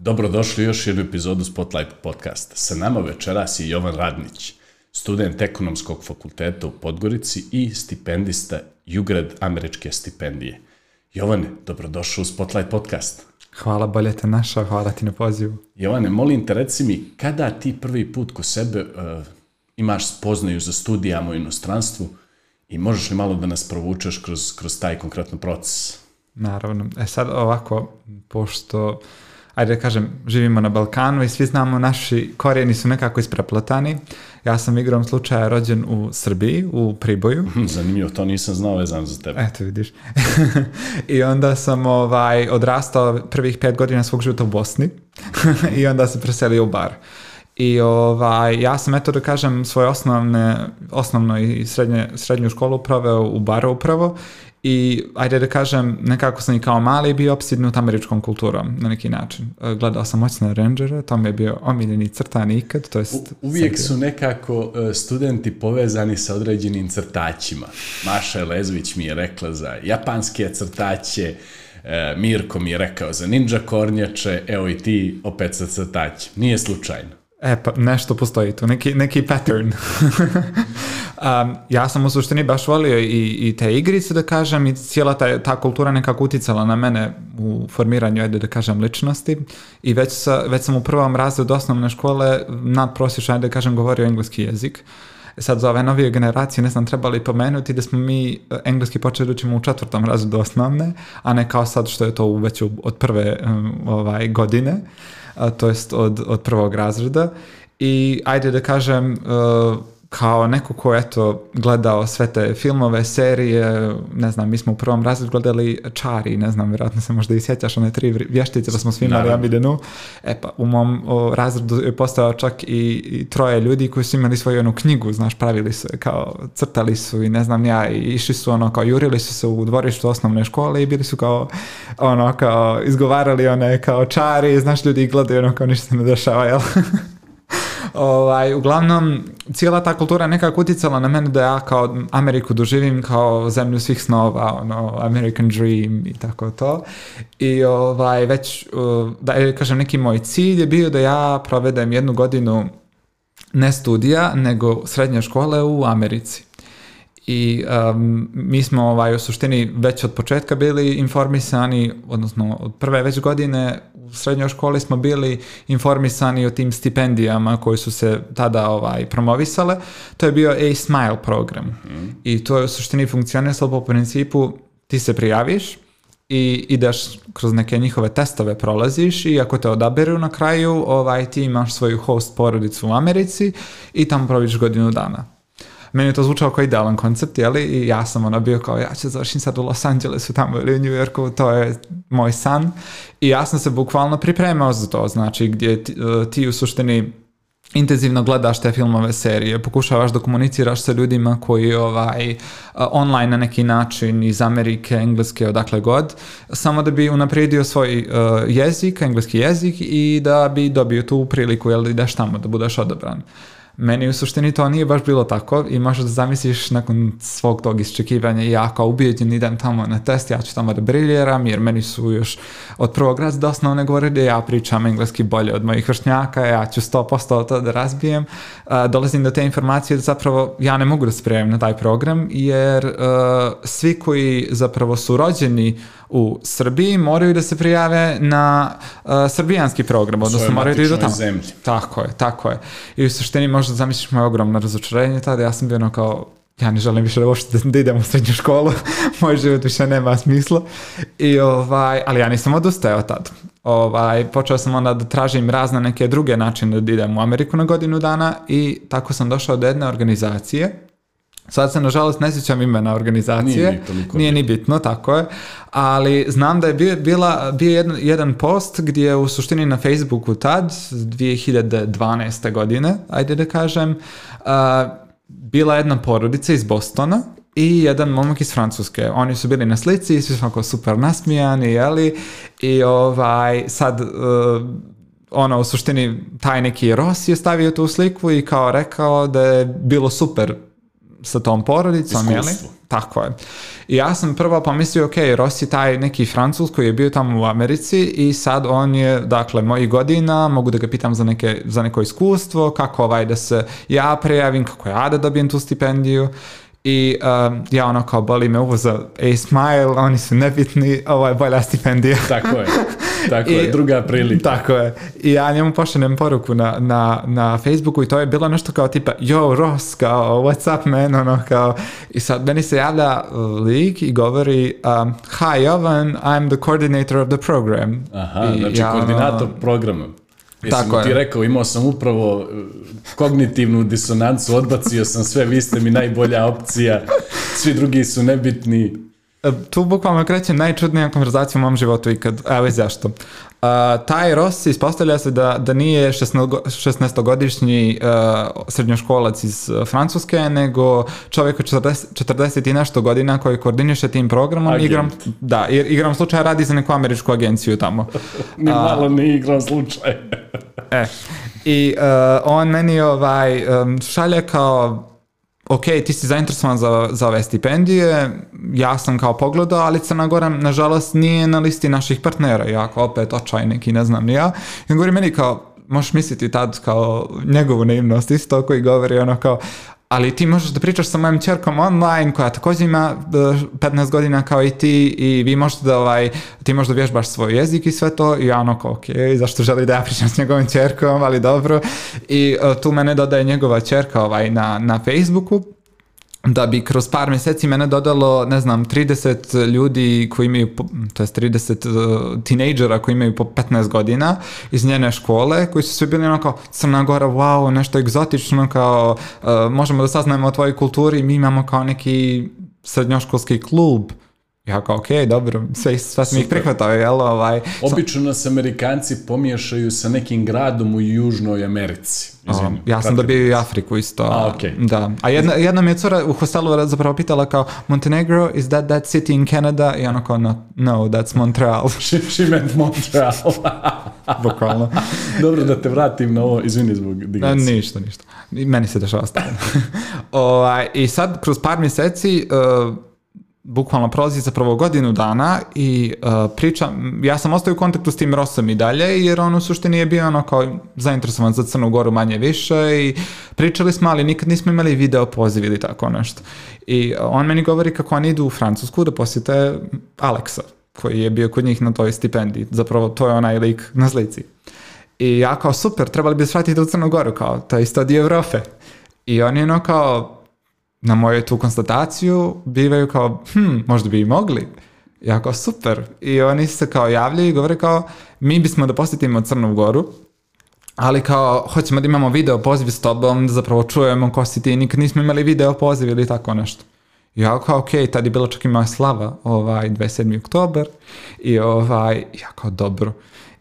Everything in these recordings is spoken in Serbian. Dobrodošli u još jednu epizodu Spotlight podcasta. Sa nama večeras je Jovan Radnić, student ekonomskog fakulteta u Podgorici i stipendista Jugrad Američke stipendije. Jovane, dobrodošao u Spotlight podcast. Hvala, bolje te našao, hvala ti na pozivu. Jovane, molim te, reci mi, kada ti prvi put ko sebe uh, imaš spoznaju za studijama u inostranstvu i možeš li malo da nas provučeš kroz, kroz taj konkretno proces? Naravno. E sad ovako, pošto uh, ajde da kažem, živimo na Balkanu i svi znamo naši korijeni su nekako ispreplotani. Ja sam igrom slučaja rođen u Srbiji, u Priboju. Zanimljivo, to nisam znao vezan za tebe. Eto vidiš. I onda sam ovaj, odrastao prvih pet godina svog života u Bosni i onda se preselio u bar. I ovaj, ja sam, eto da kažem, svoje osnovne, osnovno i srednje, srednju školu proveo u baru upravo i ajde da kažem, nekako sam i kao mali bio opsidnut američkom kulturom na neki način. E, gledao sam Moćne Rangere, to mi je bio omiljeni crtan ikad, to jest... U, uvijek su nekako e, studenti povezani sa određenim crtačima. Maša Lezović mi je rekla za japanske crtače, e, Mirko mi je rekao za ninja kornjače, evo i ti opet sa crtačem. Nije slučajno. E, pa nešto postoji tu, neki, neki pattern. um, ja sam u suštini baš volio i, i te igrice, da kažem, i cijela ta, ta kultura nekako uticala na mene u formiranju, ajde da kažem, ličnosti. I već, sa, već sam u prvom razredu osnovne škole nadprosječno, ajde da kažem, govorio engleski jezik. E, sad za ove novije generacije ne znam trebali pomenuti da smo mi e, engleski počeli da učimo u četvrtom razredu osnovne, a ne kao sad što je to u, već od prve um, ovaj, godine. Uh, to jest od, od prvog razreda i ajde da kažem e, kao neko ko eto gledao sve te filmove, serije, ne znam, mi smo u prvom razredu gledali Čari, ne znam, vjerojatno se možda i sjećaš one tri vještice da smo svi imali Amidenu. E pa, u mom o, razredu je postao čak i, i, troje ljudi koji su imali svoju onu knjigu, znaš, pravili su kao, crtali su i ne znam ja, i išli su ono kao, jurili su se u dvorištu osnovne škole i bili su kao, ono kao, izgovarali one kao Čari, znaš, ljudi gledaju ono kao ništa ne dešava, jel? ovaj, uglavnom, cijela ta kultura nekako uticala na mene da ja kao Ameriku doživim kao zemlju svih snova, ono, American Dream i tako to. I ovaj, već, da e, kažem, neki moj cilj je bio da ja provedem jednu godinu ne studija, nego srednje škole u Americi i um, mi smo ovaj, u suštini već od početka bili informisani, odnosno od prve već godine u srednjoj školi smo bili informisani o tim stipendijama koji su se tada ovaj, promovisale. To je bio A-Smile program mm. i to je u suštini funkcionisalo po principu ti se prijaviš i ideš kroz neke njihove testove prolaziš i ako te odaberu na kraju ovaj, ti imaš svoju host porodicu u Americi i tamo proviš godinu dana meni to zvučao kao idealan koncept, jeli, i ja sam ono bio kao, ja ću završim sad u Los Angelesu tamo ili u New Yorku, to je moj san. I ja sam se bukvalno pripremao za to, znači gdje ti, e, ti u suštini intenzivno gledaš te filmove, serije, pokušavaš da komuniciraš sa ljudima koji ovaj e, online na neki način iz Amerike, engleske, odakle god, samo da bi unapredio svoj uh, jezik, engleski jezik i da bi dobio tu priliku jel, da ideš tamo, da budeš odabran. Uh, Meni u suštini to nije baš bilo tako i možeš da zamisliš nakon svog tog isčekivanja ja kao ubijeđen idem tamo na test, ja ću tamo da briljeram jer meni su još od prvog razda osnovne govore da ja pričam engleski bolje od mojih vršnjaka, ja ću 100% to da razbijem. A, dolazim do te informacije da zapravo ja ne mogu da spremim na taj program jer a, svi koji zapravo su rođeni u Srbiji moraju da se prijave na uh, srbijanski program, odnosno moraju da idu tamo. Zemlji. Tako je, tako je. I u suštini možda zamisliš moje ogromno razočarenje tada, ja sam bio ono kao, ja ne želim više da uopšte da, da idem u srednju školu, moj život više nema smisla. I ovaj, ali ja nisam odustajao tad. Ovaj, počeo sam onda da tražim razne neke druge načine da idem u Ameriku na godinu dana i tako sam došao do jedne organizacije Sad se nažalost ne sjećam imena organizacije, nije, ni, nije ni bitno, tako je, ali znam da je bio, bila, bio jedan, jedan post gdje je u suštini na Facebooku tad, 2012. godine, ajde da kažem, uh, bila jedna porodica iz Bostona i jedan momak iz Francuske. Oni su bili na slici i svi su onako super nasmijani, jeli, i ovaj, sad... Uh, ono, u suštini, taj neki Ros je stavio tu sliku i kao rekao da je bilo super sa tom porodicom, jeli? Tako je. I ja sam prvo pomislio, ok, Ross je taj neki francus koji je bio tamo u Americi i sad on je, dakle, mojih godina, mogu da ga pitam za, neke, za neko iskustvo, kako ovaj da se ja prejavim, kako ja da dobijem tu stipendiju i um, ja ono kao boli me uvoza Ace Smile, oni su nebitni, ovo je bolja stipendija. Tako je, tako I, je, druga prilika. Tako je, i ja njemu pošaljem poruku na, na, na Facebooku i to je bilo nešto kao tipa, yo Ross, kao what's up man, ono kao, i sad meni se javlja lik i govori, um, hi Jovan, I'm the coordinator of the program. Aha, I znači ja, koordinator ono, programa. Jesam Tako ti je. rekao, imao sam upravo e, kognitivnu disonancu, odbacio sam sve, vi ste mi najbolja opcija, svi drugi su nebitni. E, tu bukvalno kreće najčudnija konverzacija u mom životu ikad, evo zašto. Uh, taj Ross ispostavlja se da, da nije 16-godišnji uh, srednjoškolac iz Francuske, nego čovjek od 40, 40 i nešto godina koji koordiniše tim programom. Agent. Igram, da, igram slučaj, radi za neku američku agenciju tamo. ni malo uh, igram slučaj. e, I uh, on meni ovaj, um, šalje kao ok, ti si zainteresovan za, za ove stipendije, ja sam kao pogledao, ali Crna Gora, nažalost, nije na listi naših partnera, ja kao opet očajnik i ne znam ni ja. I on govori meni kao, možeš misliti tad kao njegovu naivnost isto koji govori ono kao ali ti možeš da pričaš sa mojom čerkom online koja takođe ima 15 e, godina kao i ti i vi možete da ovaj, ti možda vježbaš svoj jezik i sve to i ja ono kao ok, zašto želi da ja pričam s njegovom čerkom, ali dobro i e, tu mene dodaje njegova čerka ovaj, na, na Facebooku da bi kroz par meseci mene dodalo, ne znam, 30 ljudi koji imaju, to je 30 uh, tinejdžera koji imaju po 15 godina iz njene škole, koji su svi bili ono kao Crna Gora, wow, nešto egzotično, kao uh, možemo da saznajemo o tvojoj kulturi, mi imamo kao neki srednjoškolski klub, Ja kao, okej, okay, dobro, sve, sve sam ih prihvatao, jel? Ovaj, Obično nas Amerikanci pomiješaju sa nekim gradom u Južnoj Americi. Izvinim, ja sam dobio i Afriku isto. A, okay. da. A jedna, jedna mi je cura u hostelu zapravo pitala kao Montenegro, is that that city in Canada? I ona kao, no, no that's Montreal. she, she meant Montreal. Bukvalno. Dobro da te vratim na ovo, izvini zbog digresije. Ništa, ništa. I meni se dešava stavljeno. Ovaj, I sad, kroz par mjeseci, uh, bukvalno prolazi zapravo godinu dana i uh, e, pričam, ja sam ostao u kontaktu s tim Rosom i dalje, jer on u suštini je bio ono kao zainteresovan za Crnu Goru manje više i pričali smo, ali nikad nismo imali video poziv ili tako nešto. I on meni govori kako oni idu u Francusku da posjete Aleksa, koji je bio kod njih na toj stipendiji. Zapravo to je onaj lik na slici. I ja kao super, trebali bi svratiti u Crnu Goru, kao to je isto dio Evrope. I on je ono kao, na moju tu konstataciju bivaju kao, hm, možda bi i mogli. Ja kao, super. I oni se kao javljaju i govore kao, mi bismo da posjetimo Crnu Goru, ali kao, hoćemo da imamo video poziv s tobom, da zapravo čujemo ko si ti, nikad nismo imali video poziv ili tako nešto. Ja kao, ok, tad je bilo čak i moja slava, ovaj, 27. oktober, i ovaj, ja kao, dobro.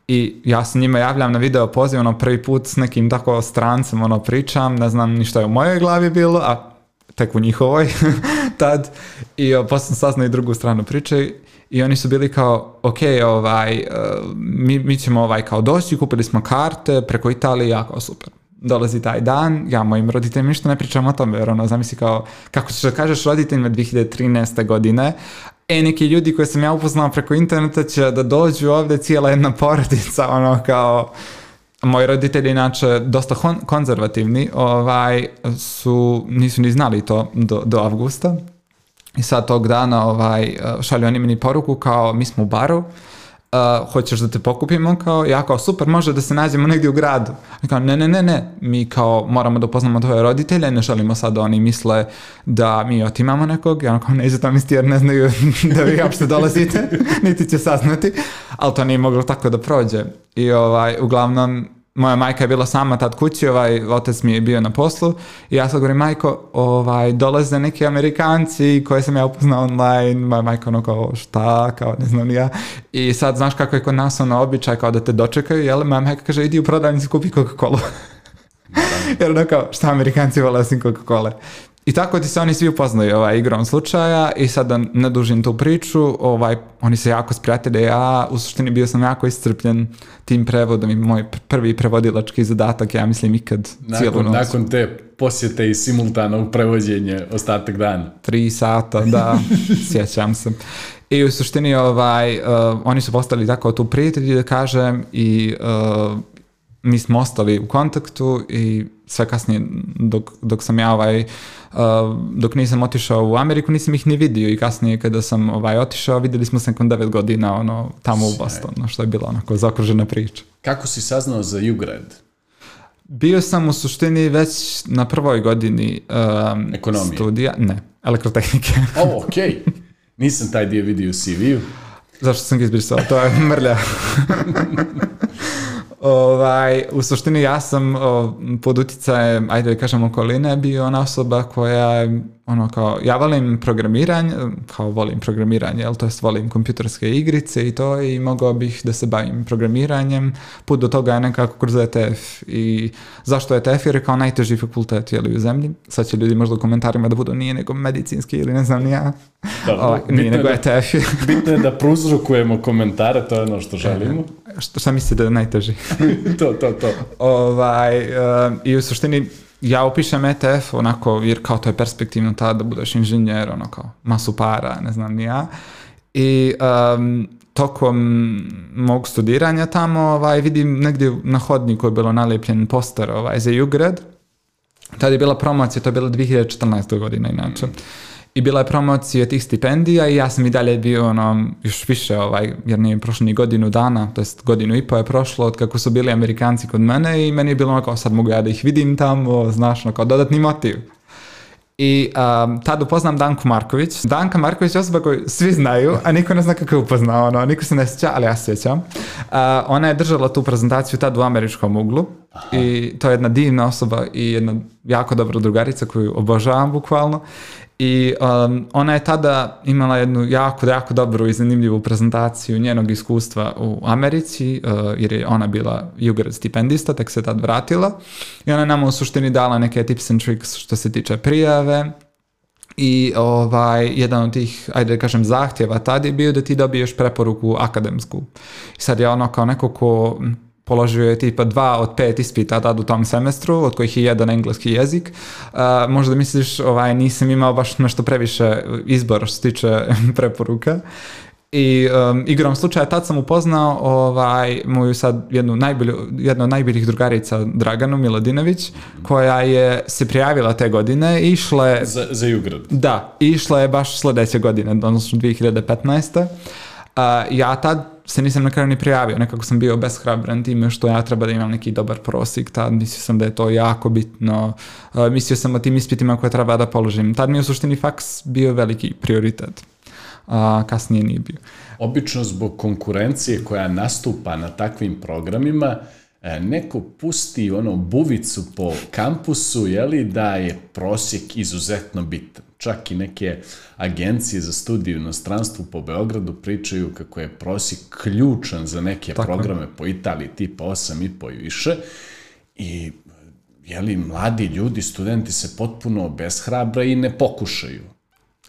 I ja se njima javljam na video poziv, ono, prvi put s nekim tako strancem, ono, pričam, ne znam ni što je u mojoj glavi bilo, a tek u njihovoj tad i e, posle sam saznao i drugu stranu priče i oni su bili kao, ok, ovaj, e, mi, mi ćemo ovaj kao doći, kupili smo karte preko Italije, ja kao super. Dolazi taj dan, ja mojim roditeljima ništa ne pričam o tome, jer ono, zamisli kao, kako ćeš da kažeš roditeljima 2013. godine, e, neki ljudi koje sam ja upoznao preko interneta će da dođu ovde cijela jedna porodica, ono, kao, moji roditelji inače dosta konzervativni, ovaj, su, nisu ni znali to do, do avgusta. I sad tog dana ovaj, šalju oni meni poruku kao mi smo u baru, uh, hoćeš da te pokupimo, kao, ja kao, super, može da se nađemo negdje u gradu. I kao, ne, ne, ne, ne, mi kao moramo da upoznamo tvoje roditelje, ne želimo sad da oni misle da mi otimamo nekog, ja kao, neće tamo isti jer ne znaju da vi uopšte dolazite, niti će saznati, ali to nije moglo tako da prođe. I ovaj, uglavnom, moja majka je bila sama tad kući, ovaj, otac mi je bio na poslu i ja sad govorim, majko, ovaj, dolaze neki amerikanci koje sam ja upoznao online, moja majka ono kao, šta, kao, ne znam ja. I sad, znaš kako je kod nas ono običaj, kao da te dočekaju, jel, moja majka kaže, idi u prodavnicu, kupi Coca-Cola. Jer ono kao, šta amerikanci vole osim Coca-Cola? I tako ti se oni svi upoznaju ovaj, igrom slučaja i sad da ne dužim tu priču, ovaj, oni se jako sprijatelje, ja u suštini bio sam jako iscrpljen tim prevodom i moj prvi prevodilački zadatak, ja mislim ikad nakon, cijelu noc. Nakon te posjete i simultanog prevođenja ostatak dana. Tri sata, da, sjećam se. I u suštini ovaj, uh, oni su postali tako tu prijatelji da kažem i uh, mi smo ostali u kontaktu i sve kasnije dok, dok sam ja ovaj, uh, dok nisam otišao u Ameriku nisam ih ni vidio i kasnije kada sam ovaj otišao videli smo se nakon 9 godina ono, tamo Sjaj. u Bostonu što je bila onako zakružena priča. Kako si saznao za Jugrad? Bio sam u suštini već na prvoj godini um, Ekonomije. studija, ne, elektrotehnike. o, okej. Okay. Nisam taj dio vidio u CV-u. Zašto sam ga izbrisao? To je mrlja. Ovaj, u suštini ja sam pod uticajem, ajde da kažem, okoline bio ona osoba koja ono kao, ja volim programiranje, kao volim programiranje, jel, to jest volim kompjuterske igrice i to i mogao bih da se bavim programiranjem. Put do toga je nekako kroz ETF i zašto ETF jer je kao najteži fakultet jeli, u zemlji. Sad će ljudi možda u komentarima da budu nije nego medicinski ili ne znam ni ja. Da, ovaj, nije nego da, ETF. bitno je da pruzrukujemo komentare, to je ono što e, želimo. E, šta mislite da je najteži? to, to, to. Ovaj, um, I u suštini ja upišem ETF onako, jer kao to je perspektivno tada da budeš inženjer, ono kao masu para, ne znam ni ja. I um, tokom mog studiranja tamo ovaj, vidim negdje na hodniku je bilo nalepljen poster ovaj, za Jugrad. Tada je bila promocija, to je bila 2014. godina inače. Mm i bila je promocija tih stipendija i ja sam i dalje bio ono, još više, ovaj, jer nije prošlo ni godinu dana, to jest godinu i po je prošlo od kako su bili Amerikanci kod mene i meni je bilo ono kao sad mogu ja da ih vidim tamo, znaš, ono kao dodatni motiv. I um, tad upoznam Danku Marković. Danka Marković je osoba koju svi znaju, a niko ne zna kako je upoznao, ono, niko se ne sjeća, ali ja sjećam. Uh, ona je držala tu prezentaciju tad u američkom uglu Aha. i to je jedna divna osoba i jedna jako dobra drugarica koju obožavam bukvalno I um, ona je tada imala jednu jako, jako dobru i zanimljivu prezentaciju njenog iskustva u Americi, uh, jer je ona bila Jugrad stipendista, tek se tad vratila. I ona je nama u suštini dala neke tips and tricks što se tiče prijave, i ovaj, jedan od tih, ajde da kažem, zahtjeva tad je bio da ti dobiješ preporuku akademsku. I sad ja ono kao neko ko položio je tipa dva od pet ispita tad u tom semestru, od kojih je jedan engleski jezik. Uh, možda misliš, ovaj, nisam imao baš nešto previše izbora što se tiče preporuka. I um, igrom slučaja tad sam upoznao ovaj, moju sad jednu, najbolju, jednu od najboljih drugarica Draganu Miladinović koja je se prijavila te godine i išla je... Za, za Jugrad. Da, išla je baš sledeće godine, odnosno 2015. Uh, ja tad se nisam na kraju ni prijavio, nekako sam bio beshrabran time što ja treba da imam neki dobar prosik, tad mislio sam da je to jako bitno, e, mislio sam o tim ispitima koje treba da položim. Tad mi je u suštini faks bio veliki prioritet, a uh, kasnije nije bio. Obično zbog konkurencije koja nastupa na takvim programima, e, neko pusti ono buvicu po kampusu, jeli, da je prosjek izuzetno bitan čak i neke agencije za studije u inostranstvu po Beogradu pričaju kako je prosjek ključan za neke Tako. programe po Italiji tipa 8,5 i više i jeli, mladi ljudi, studenti se potpuno obeshrabra i ne pokušaju.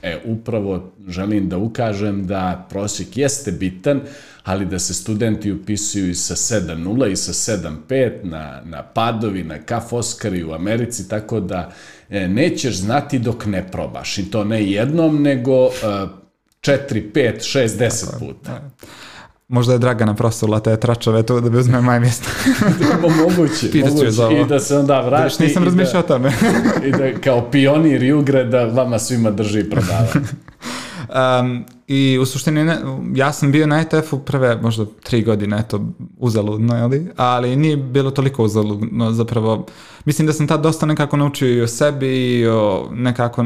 E, upravo želim da ukažem da prosjek jeste bitan, ali da se studenti upisuju i sa 7.0 i sa 7.5 na, na padovi, na kaf Oscari u Americi, tako da E, nećeš znati dok ne probaš. I to ne jednom, nego 4, 5, 6, 10 puta. Da. Možda je Dragana prosto lata je tračave tu da bi uzme maj mjesto. Da, moguće, Pitaću moguće. I da se onda da, vrati. Da, nisam razmišljao o tome. I da kao pionir Jugre da vama svima drži i Um, I u suštini, ne, ja sam bio na ETF-u prve možda tri godine, eto, uzaludno, jeli? ali nije bilo toliko uzaludno zapravo. Mislim da sam tad dosta nekako naučio i o sebi i o nekako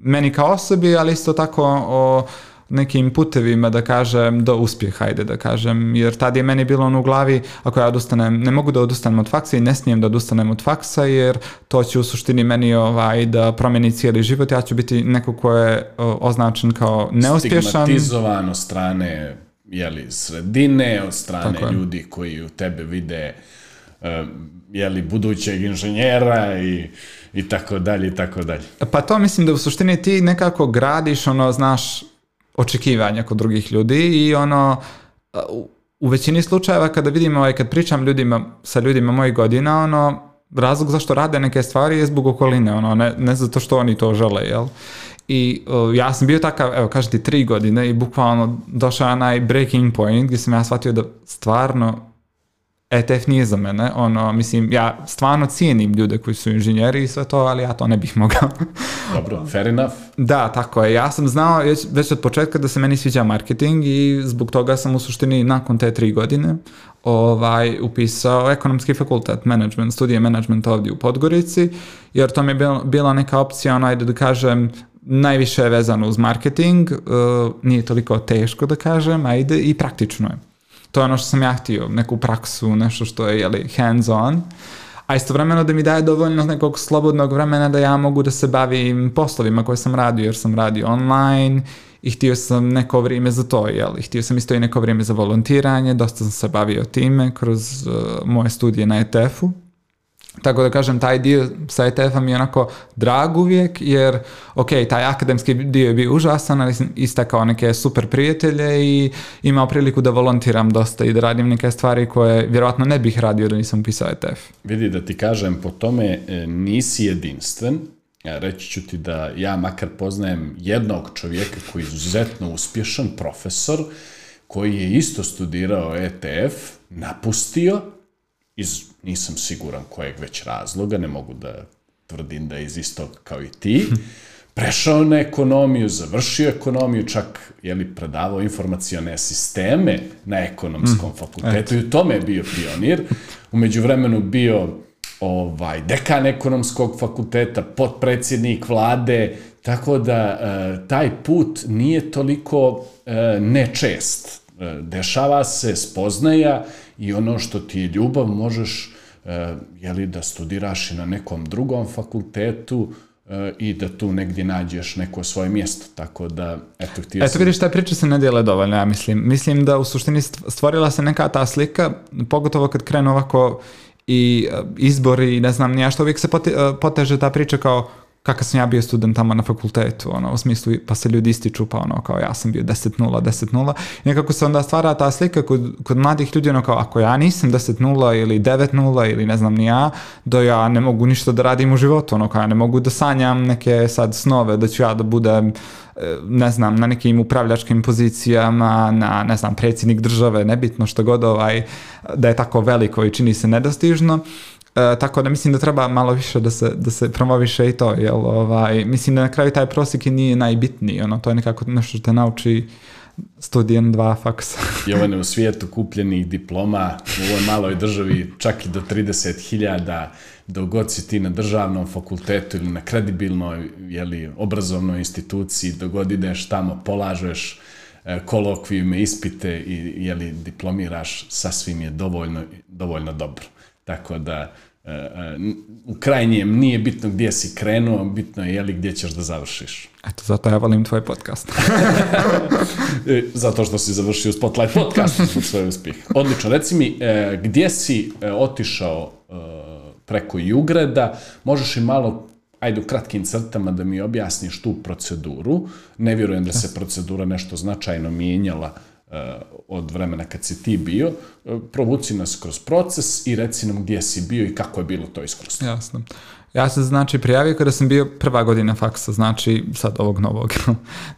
meni kao osobi, ali isto tako o nekim putevima, da kažem, do uspjeha, ajde da kažem, jer tad je meni bilo ono u glavi, ako ja odustanem, ne mogu da odustanem od faksa i ne smijem da odustanem od faksa, jer to će u suštini meni ovaj, da promeni cijeli život, ja ću biti neko ko je označen kao neuspješan. Stigmatizovan od strane jeli, sredine, od strane Tako ljudi koji u tebe vide e, jeli, budućeg inženjera i i tako dalje i tako dalje. Pa to mislim da u suštini ti nekako gradiš ono, znaš, očekivanja kod drugih ljudi i ono, u većini slučajeva kada vidim, ovaj, kad pričam ljudima, sa ljudima mojih godina, ono, razlog zašto rade neke stvari je zbog okoline, ono, ne, ne zato što oni to žele, jel? I uh, ja sam bio takav, evo, kažete, tri godine i bukvalno došao na onaj breaking point gdje sam ja shvatio da stvarno ETF nije za mene, ono, mislim, ja stvarno cijenim ljude koji su inženjeri i sve to, ali ja to ne bih mogao. Dobro, fair enough. Da, tako je. Ja sam znao već, već od početka da se meni sviđa marketing i zbog toga sam u suštini nakon te tri godine ovaj, upisao ekonomski fakultet, management, studije management ovdje u Podgorici, jer to mi je bila, neka opcija, onaj da kažem, najviše je vezano uz marketing, uh, nije toliko teško da kažem, ajde, i praktično je. To je ono što sam ja htio, neku praksu, nešto što je jeli, hands on, a istovremeno da mi daje dovoljno nekog slobodnog vremena da ja mogu da se bavim poslovima koje sam radio, jer sam radio online i htio sam neko vrijeme za to, jel? I htio sam isto i neko vrijeme za volontiranje, dosta sam se bavio time kroz uh, moje studije na ETF-u. Tako da kažem, taj dio sa ETF-a mi je onako drag uvijek, jer ok, taj akademski dio je bio užasan, ali sam istakao neke super prijatelje i imao priliku da volontiram dosta i da radim neke stvari koje vjerojatno ne bih radio da nisam upisao ETF. Vidi da ti kažem, po tome e, nisi jedinstven, ja reći ću ti da ja makar poznajem jednog čovjeka koji je izuzetno uspješan profesor, koji je isto studirao ETF, napustio, iz nisam siguran kojeg već razloga, ne mogu da tvrdim da je iz istog kao i ti, prešao na ekonomiju, završio ekonomiju, čak je li predavao informacione sisteme na ekonomskom mm, fakultetu eto. i u tome je bio pionir. Umeđu vremenu bio ovaj, dekan ekonomskog fakulteta, potpredsjednik vlade, tako da e, taj put nije toliko e, nečest. E, dešava se spoznaja i ono što ti je ljubav možeš e, jeli, da studiraš i na nekom drugom fakultetu, e, i da tu negdje nađeš neko svoje mjesto, tako da, eto, htio Eto, vidiš, ta priča se ne dijele dovoljno, ja mislim. Mislim da u suštini stvorila se neka ta slika, pogotovo kad krenu ovako i izbori i ne znam nija što, uvijek se poteže ta priča kao kakav sam ja bio student tamo na fakultetu, ono, u smislu, pa se ljudi ističu, pa ono, kao ja sam bio 10-0, 10-0. I nekako se onda stvara ta slika kod, kod mladih ljudi, ono, kao ako ja nisam 10-0 ili 9-0 ili ne znam ni ja, da ja ne mogu ništa da radim u životu, ono, kao ja ne mogu da sanjam neke sad snove, da ću ja da budem e, ne znam, na nekim upravljačkim pozicijama, na, ne znam, predsjednik države, nebitno što god ovaj, da je tako veliko i čini se nedostižno. E, tako da mislim da treba malo više da se, da se promoviše i to, jel, ovaj, mislim da na kraju taj prosjek i nije najbitniji, ono, to je nekako nešto što te nauči studijen dva faksa. Jovane, u svijetu kupljenih diploma u ovoj maloj državi čak i do 30.000, dok god si ti na državnom fakultetu ili na kredibilnoj jeli, obrazovnoj instituciji, dok god ideš tamo, polažeš e, kolokvijume, ispite i jeli, diplomiraš, sasvim je dovoljno, dovoljno dobro. Tako da, e, e, u krajnjem nije bitno gdje si krenuo, bitno je jeli gdje ćeš da završiš. Eto, zato ja valim tvoj podcast. E, zato što si završio Spotlight podcast zbog svoj uspjeh. Odlično, reci mi, gdje si otišao preko Jugreda, možeš i malo ajde u kratkim crtama da mi objasniš tu proceduru. Ne vjerujem da se da. procedura nešto značajno mijenjala Eh, od vremena kad si ti bio, eh, provuci nas kroz proces i reci nam gdje si bio i kako je bilo to iskustvo. Jasno. Ja sam znači prijavio kada sam bio prva godina faksa, znači sad ovog novog,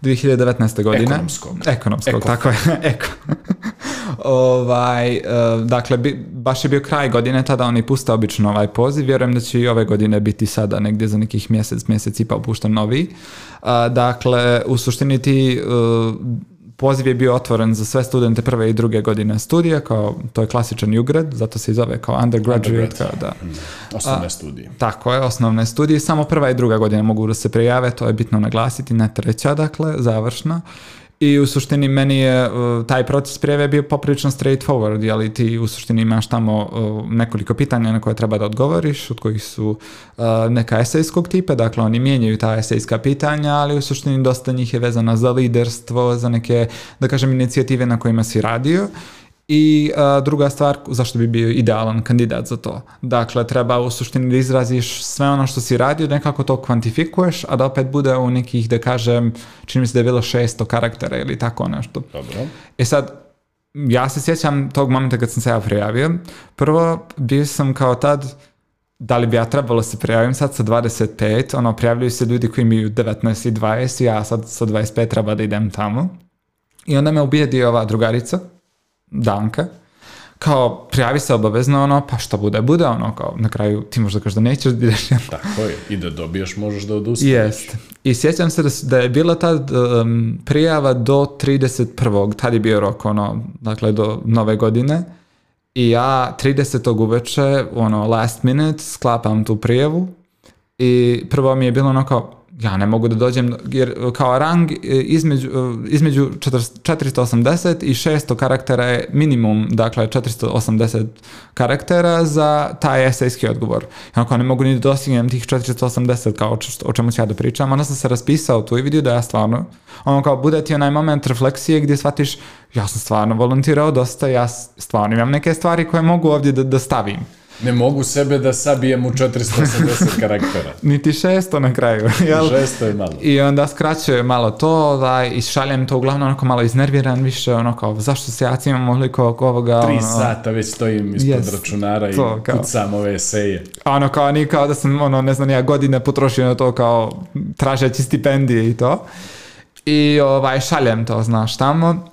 2019. godine. Ekonomskog. Ekonomskog, Eko. tako je. Eko. ovaj, eh, dakle, baš je bio kraj godine, tada oni puste obično ovaj poziv, vjerujem da će i ove godine biti sada negdje za nekih mjesec, mjesec i pa opušten novi. dakle, u suštini ti poziv je bio otvoren za sve studente prve i druge godine studija, kao, to je klasičan UGRED, zato se i zove kao undergraduate, undergrad. kao da. Mhm. Osnovne A, studije. Tako je, osnovne studije, samo prva i druga godina mogu da se prijave, to je bitno naglasiti, ne treća, dakle, završna. Uh, I u suštini meni je uh, taj proces prijeve bio poprilično straightforward, jeli ti u suštini imaš tamo uh, nekoliko pitanja na koje treba da odgovoriš, od kojih su uh, neka esejskog tipa, dakle oni mijenjaju ta esejska pitanja, ali u suštini dosta njih je vezana za liderstvo, za neke, da kažem, inicijative na kojima si radio. Uh, I a, druga stvar, zašto bi bio idealan kandidat za to? Dakle, treba u suštini da izraziš sve ono što si radio, nekako to kvantifikuješ, a da opet bude u nekih, da kažem, čini mi se da je bilo 600 karaktera ili tako nešto. Dobro. E sad, ja se sjećam tog momenta kad sam se ja prijavio. Prvo, bio sam kao tad, da li bi ja trebalo da se prijavim sad sa 25, ono, prijavljuju se ljudi koji imaju 19 i 20, ja sad sa 25 treba da idem tamo. I onda me ubijedio ova drugarica, Danka, kao prijavi se obavezno ono, pa šta bude, bude ono, kao na kraju ti da kažeš da nećeš, da ideš jedno. Tako je, i da dobiješ možeš da odustaneš. Jeste. I sjećam se da, da je bila ta um, prijava do 31. Tad je bio rok, ono, dakle do nove godine. I ja 30. uveče, ono, last minute, sklapam tu prijavu i prvo mi je bilo ono kao, ja ne mogu da dođem, jer kao rang e, između, e, između 480 i 600 karaktera je minimum, dakle 480 karaktera za taj esejski odgovor. Ja kao ne mogu ni da dostignem tih 480, kao o čemu ću ja da pričam, onda sam se raspisao tu i vidio da ja stvarno, ono kao bude ti onaj moment refleksije gdje shvatiš, ja sam stvarno volontirao dosta, ja stvarno imam neke stvari koje mogu ovdje da, da stavim ne mogu sebe da sabijem u 480 karaktera. Niti 600 na kraju. Jel? 600 je malo. I onda skraćuje malo to, da, i šaljem to uglavnom onako malo iznerviran više, ono kao, zašto se ja cimam ovoliko ovoga? Tri ono, sata već stojim ispod yes, računara i to, kao, kucam ove eseje. A ono kao, ni kao da sam, ono, ne znam, ja godine potrošio na to kao tražeći stipendije i to. I ovaj, šaljem to, znaš, tamo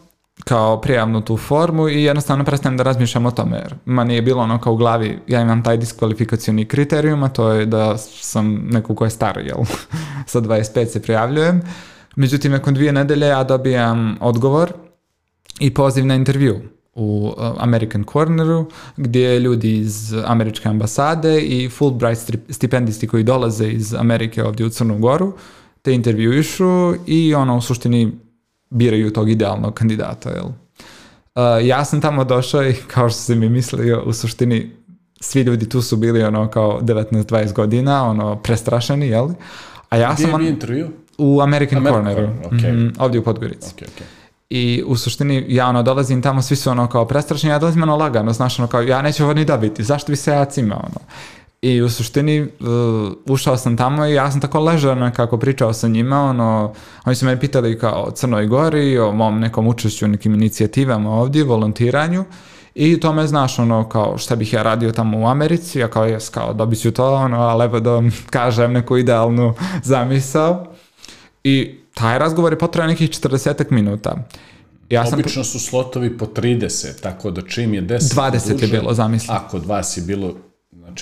kao prijavnu tu formu i jednostavno prestajem da razmišljam o tome jer mani je bilo ono kao u glavi ja imam taj diskvalifikacioni kriterijum a to je da sam neko ko je star jel sa 25 se prijavljujem međutim nakon dvije nedelje ja dobijam odgovor i poziv na intervju u uh, American Corneru gdje ljudi iz američke ambasade i Fulbright stipendisti koji dolaze iz Amerike ovdje u Crnu Goru te intervjuišu i ono u suštini biraju tog idealnog kandidata, jel? Uh, ja sam tamo došao i kao što sam mi mislio, u suštini svi ljudi tu su bili ono kao 19-20 godina, ono prestrašeni, jel? A ja Gdje sam... Gdje je intervju? U American, American Corneru, okay. mm, ovdje u Podgorici. Okay, okay. I u suštini ja ono dolazim tamo, svi su ono kao prestrašni, ja dolazim ono lagano, znaš ono kao ja neću ovo ni dobiti, zašto bi se ja cimao ono. I u suštini uh, ušao sam tamo i ja sam tako ležerno kako pričao sa njima, ono, oni su me pitali kao o Crnoj Gori, o mom nekom učešću nekim inicijativama ovdje, volontiranju i to me znaš ono kao šta bih ja radio tamo u Americi, ja kao jes kao dobit ću to, ono, a evo da vam kažem neku idealnu zamisao i taj razgovor je potrajao nekih 40 minuta. Ja sam Obično su slotovi po 30, tako da čim je 10 20 duže, je bilo, zamisli. Ako vas je bilo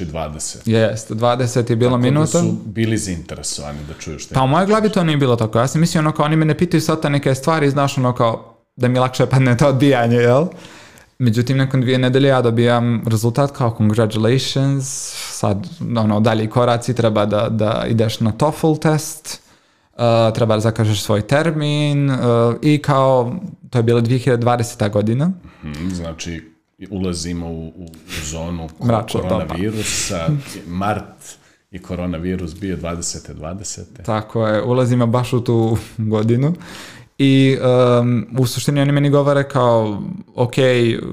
znači 20. Jeste, 20 je bilo minuta. Tako da su bili zainteresovani da čuju što je. Pa u mojoj glavi to nije bilo tako. Ja sam mislio ono kao oni mene pitaju sad ta neke stvari, znaš ono kao da mi lakše padne to odbijanje, jel? Međutim, nakon dvije nedelje ja dobijam rezultat kao congratulations, sad ono, dalje koraci, treba da, da ideš na TOEFL test, uh, treba da zakažeš svoj termin uh, i kao, to je bila 2020. godina. Mhm, znači, ulazimo u, u zonu Mračna koronavirusa, mart i koronavirus bio 20. 20. Tako je, ulazimo baš u tu godinu i um, u suštini oni meni govore kao ok,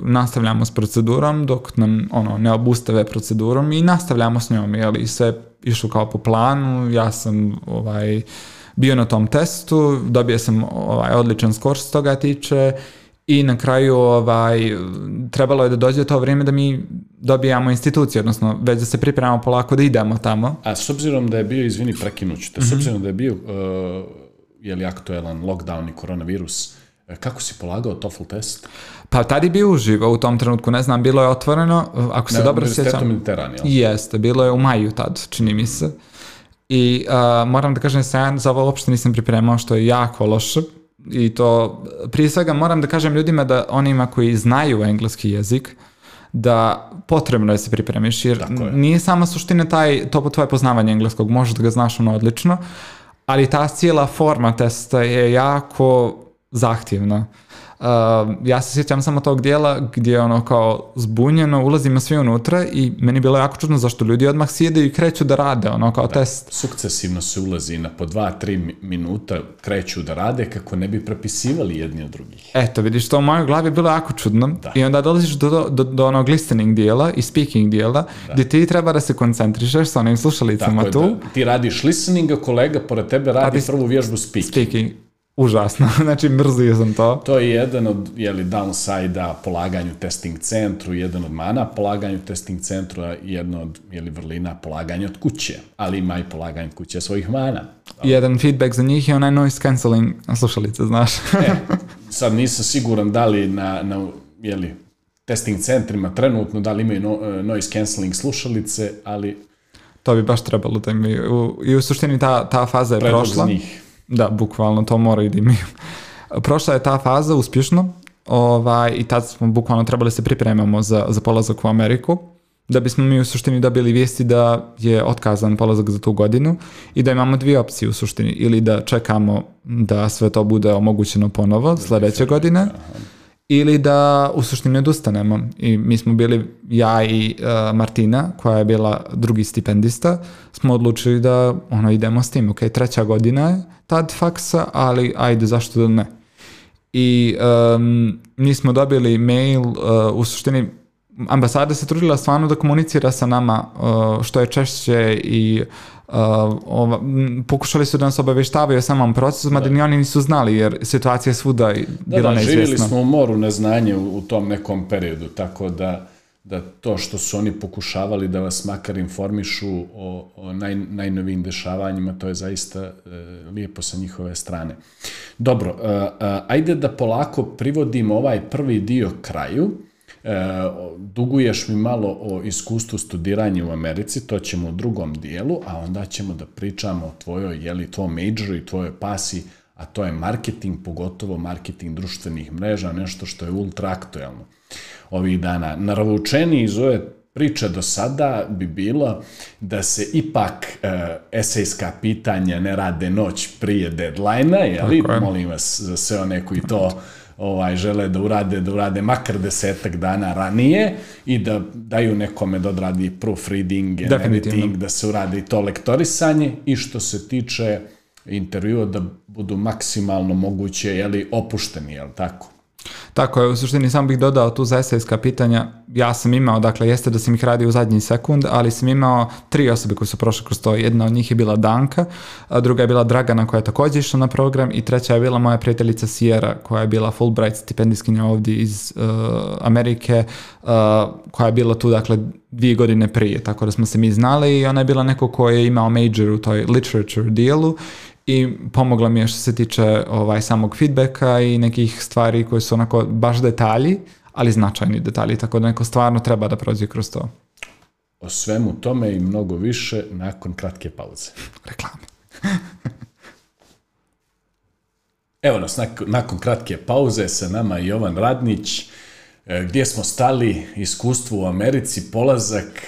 nastavljamo s procedurom dok nam ono, ne obustave procedurom i nastavljamo s njom, jel, i sve išlo kao po planu, ja sam ovaj, bio na tom testu, dobio sam ovaj, odličan skor s toga tiče i na kraju ovaj, trebalo je da dođe to vrijeme da mi dobijamo instituciju, odnosno već da se pripremamo polako da idemo tamo. A s obzirom da je bio, izvini, prekinuću te, mm -hmm. s mhm. obzirom da je bio, uh, je li aktuelan lockdown i koronavirus, eh, kako si polagao TOEFL test? Pa tad je bio uživo u tom trenutku, ne znam, bilo je otvoreno, eh, ako se ne, dobro sjećam. Jeste, bilo je u maju tad, čini mi se. I uh, moram da kažem, da se za ovo uopšte nisam pripremao, što je jako loše i to prije svega moram da kažem ljudima da onima koji znaju engleski jezik da potrebno je da se pripremiš jer nije sama suština taj, to po tvoje poznavanje engleskog, možeš da ga znaš ono odlično, ali ta cijela forma testa je jako zahtjevna. Uh, ja se sjećam samo tog dijela gdje ono kao zbunjeno ulazimo svi unutra i meni je bilo jako čudno zašto ljudi odmah sjede i kreću da rade ono kao da, test. Sukcesivno se ulazi na po dva, tri minuta kreću da rade kako ne bi prepisivali jedni od drugih. Eto vidiš to u mojoj glavi je bilo jako čudno da. i onda dolaziš do, do, do, onog listening dijela i speaking dijela da. gdje ti treba da se koncentrišeš sa onim slušalicama Tako tu. da. Ti radiš listening a kolega pored tebe radi, radi prvu vježbu speaking. speaking užasno, znači mrzio sam to. To je jedan od jeli, downside-a polaganju testing centru, jedan od mana polaganju testing centru, a jedno od jeli, vrlina polaganja od kuće, ali ima i polaganje kuće svojih mana. Jedan feedback za njih je onaj noise cancelling slušalice, znaš. e, sad nisam siguran da li na, na jeli, testing centrima trenutno da li imaju no, e, noise cancelling slušalice, ali... To bi baš trebalo da imaju. I u suštini ta, ta faza je Predlog prošla. Za njih Da, bukvalno, to mora i da imaju. Prošla je ta faza uspješno ovaj, i tad smo bukvalno trebali da se pripremamo za, za polazak u Ameriku da bismo mi u suštini dobili vijesti da je otkazan polazak za tu godinu i da imamo dvije opcije u suštini ili da čekamo da sve to bude omogućeno ponovo sledeće godine ili da u suštini odustanemo i mi smo bili ja i uh, Martina koja je bila drugi stipendista smo odlučili da ono idemo s tim ok treća godina je tad faksa, ali ajde, zašto da ne? I um, nismo dobili mail, uh, u suštini ambasada se trudila stvarno da komunicira sa nama uh, što je češće i uh, ova, pokušali su da nas obaveštavaju o samom procesu, mada da. ni oni nisu znali jer situacija je svuda da, bila da, neizvjesna. Da, živjeli smo u moru neznanje u, u tom nekom periodu, tako da da to što su oni pokušavali da vas makar informišu o, o naj, najnovijim dešavanjima, to je zaista e, lijepo sa njihove strane. Dobro, e, e ajde da polako privodimo ovaj prvi dio kraju. E, duguješ mi malo o iskustvu studiranja u Americi, to ćemo u drugom dijelu, a onda ćemo da pričamo o tvojoj, jeli, tvojom majoru i tvojoj pasi, a to je marketing, pogotovo marketing društvenih mreža, nešto što je ultra aktuelno ovih dana. Naravučeni iz ove priče do sada bi bilo da se ipak e, esejska pitanja ne rade noć prije deadline-a, jeli? Je. Molim vas za sve one koji to ovaj, žele da urade, da urade makar desetak dana ranije i da daju nekome da odradi proofreading, editing, da se uradi to lektorisanje i što se tiče intervjua da budu maksimalno moguće jeli, opušteni, jel tako? Tako je, u suštini samo bih dodao tu za esejska pitanja, ja sam imao, dakle jeste da sam ih radio u zadnji sekund, ali sam imao tri osobe koje su prošle kroz to, jedna od njih je bila Danka, druga je bila Dragana koja je takođe išla na program i treća je bila moja prijateljica Sijera koja je bila Fulbright stipendijskinja ovdje iz uh, Amerike, uh, koja je bila tu dakle dvije godine prije, tako da smo se mi znali i ona je bila neko ko je imao major u toj literature dijelu i pomogla mi je što se tiče ovaj, samog feedbacka i nekih stvari koje su onako baš detalji, ali značajni detalji, tako da neko stvarno treba da prođe kroz to. O svemu tome i mnogo više nakon kratke pauze. Reklame. Evo nas, nakon kratke pauze sa nama Jovan Radnić, e, gdje smo stali, iskustvo u Americi, polazak,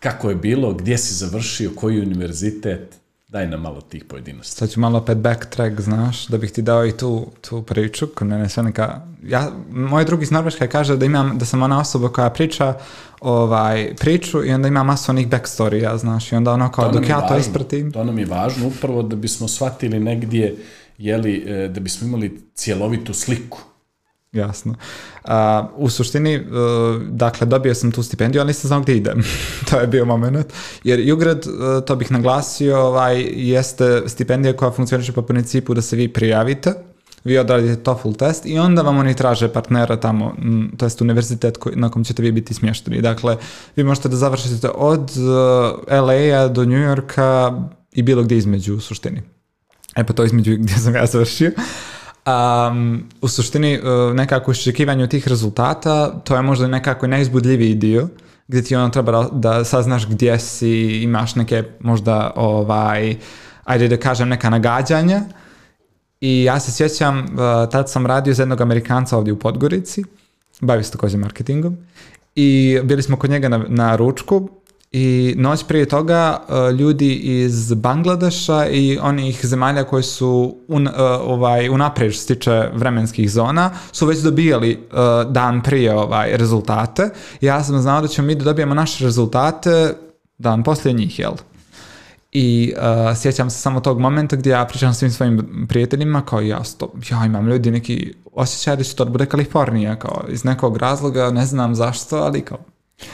kako je bilo, gdje si završio, koji univerzitet? Daj nam malo tih pojedinosti. Sad ću malo opet backtrack, znaš, da bih ti dao i tu, tu priču. mene sve neka, ja, moj drugi iz Norveška kaže da, imam, da sam ona osoba koja priča ovaj, priču i onda ima masu onih backstorija, znaš, i onda ono kao dok ja važno, to ispratim. To nam je važno upravo da bismo shvatili negdje, jeli, e, da bismo imali cjelovitu sliku Jasno. A, u suštini, e, dakle, dobio sam tu stipendiju, ali nisam znao gdje idem. to je bio moment. Jer Jugrad, e, to bih naglasio, ovaj, jeste stipendija koja funkcioniše po principu da se vi prijavite, vi odradite TOEFL test i onda vam oni traže partnera tamo, to jest univerzitet koji, na kom ćete vi biti smješteni. Dakle, vi možete da završite od e, LA-a do New Yorka i bilo gde između u suštini. E pa to između gde sam ja završio. Um, u suštini e, nekako u iščekivanju tih rezultata, to je možda nekako najizbudljiviji dio, gdje ti ono treba da saznaš gdje si, imaš neke možda ovaj, ajde da kažem neka nagađanja. I ja se sjećam, e, tad sam radio za jednog Amerikanca ovdje u Podgorici, bavi se također marketingom, i bili smo kod njega na, na ručku I noć prije toga e, ljudi iz Bangladeša i onih zemalja koje su un, uh, ovaj, unaprež se tiče vremenskih zona su već dobijali e, dan prije ovaj, rezultate. Ja sam znao da ćemo mi da dobijemo naše rezultate dan poslije njih, jel? I uh, sjećam se samo tog momenta gdje ja pričam svim svojim prijateljima kao ja, sto, ja imam ljudi neki osjećaj da će to da bude Kalifornija kao iz nekog razloga, ne znam zašto, ali kao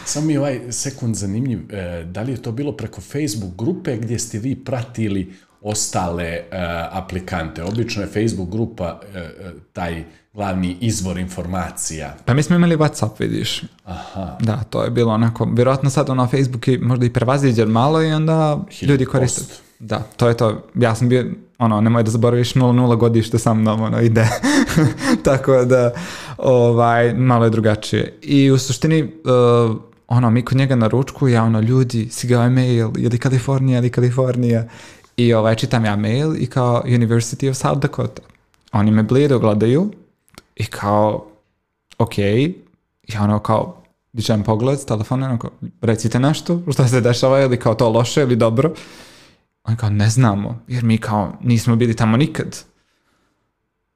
Samo mi je ovaj sekund zanimljiv, e, da li je to bilo preko Facebook grupe gdje ste vi pratili ostale e, aplikante? Obično je Facebook grupa e, taj glavni izvor informacija. Pa mi smo imali Whatsapp, vidiš. Aha. Da, to je bilo onako, vjerojatno sad ono Facebook je možda i prevaziđen malo i onda ljudi koriste. Da, to je to. Ja sam bio ono, nemoj da zaboraviš 0-0 godište sa mnom, ono, ide. Tako da, ovaj, malo je drugačije. I u suštini, uh, ono, mi kod njega na ručku, ja ono, ljudi, si ga ovaj mail, ili Kalifornija, ili Kalifornija. I ovaj, čitam ja mail i kao University of South Dakota. Oni me blijedo gledaju i kao, ok, ja ono kao, dičem pogled s telefona, ono kao, recite nešto, šta se dešava, ili kao to loše, ili dobro. Oni kao, ne znamo, jer mi kao nismo bili tamo nikad.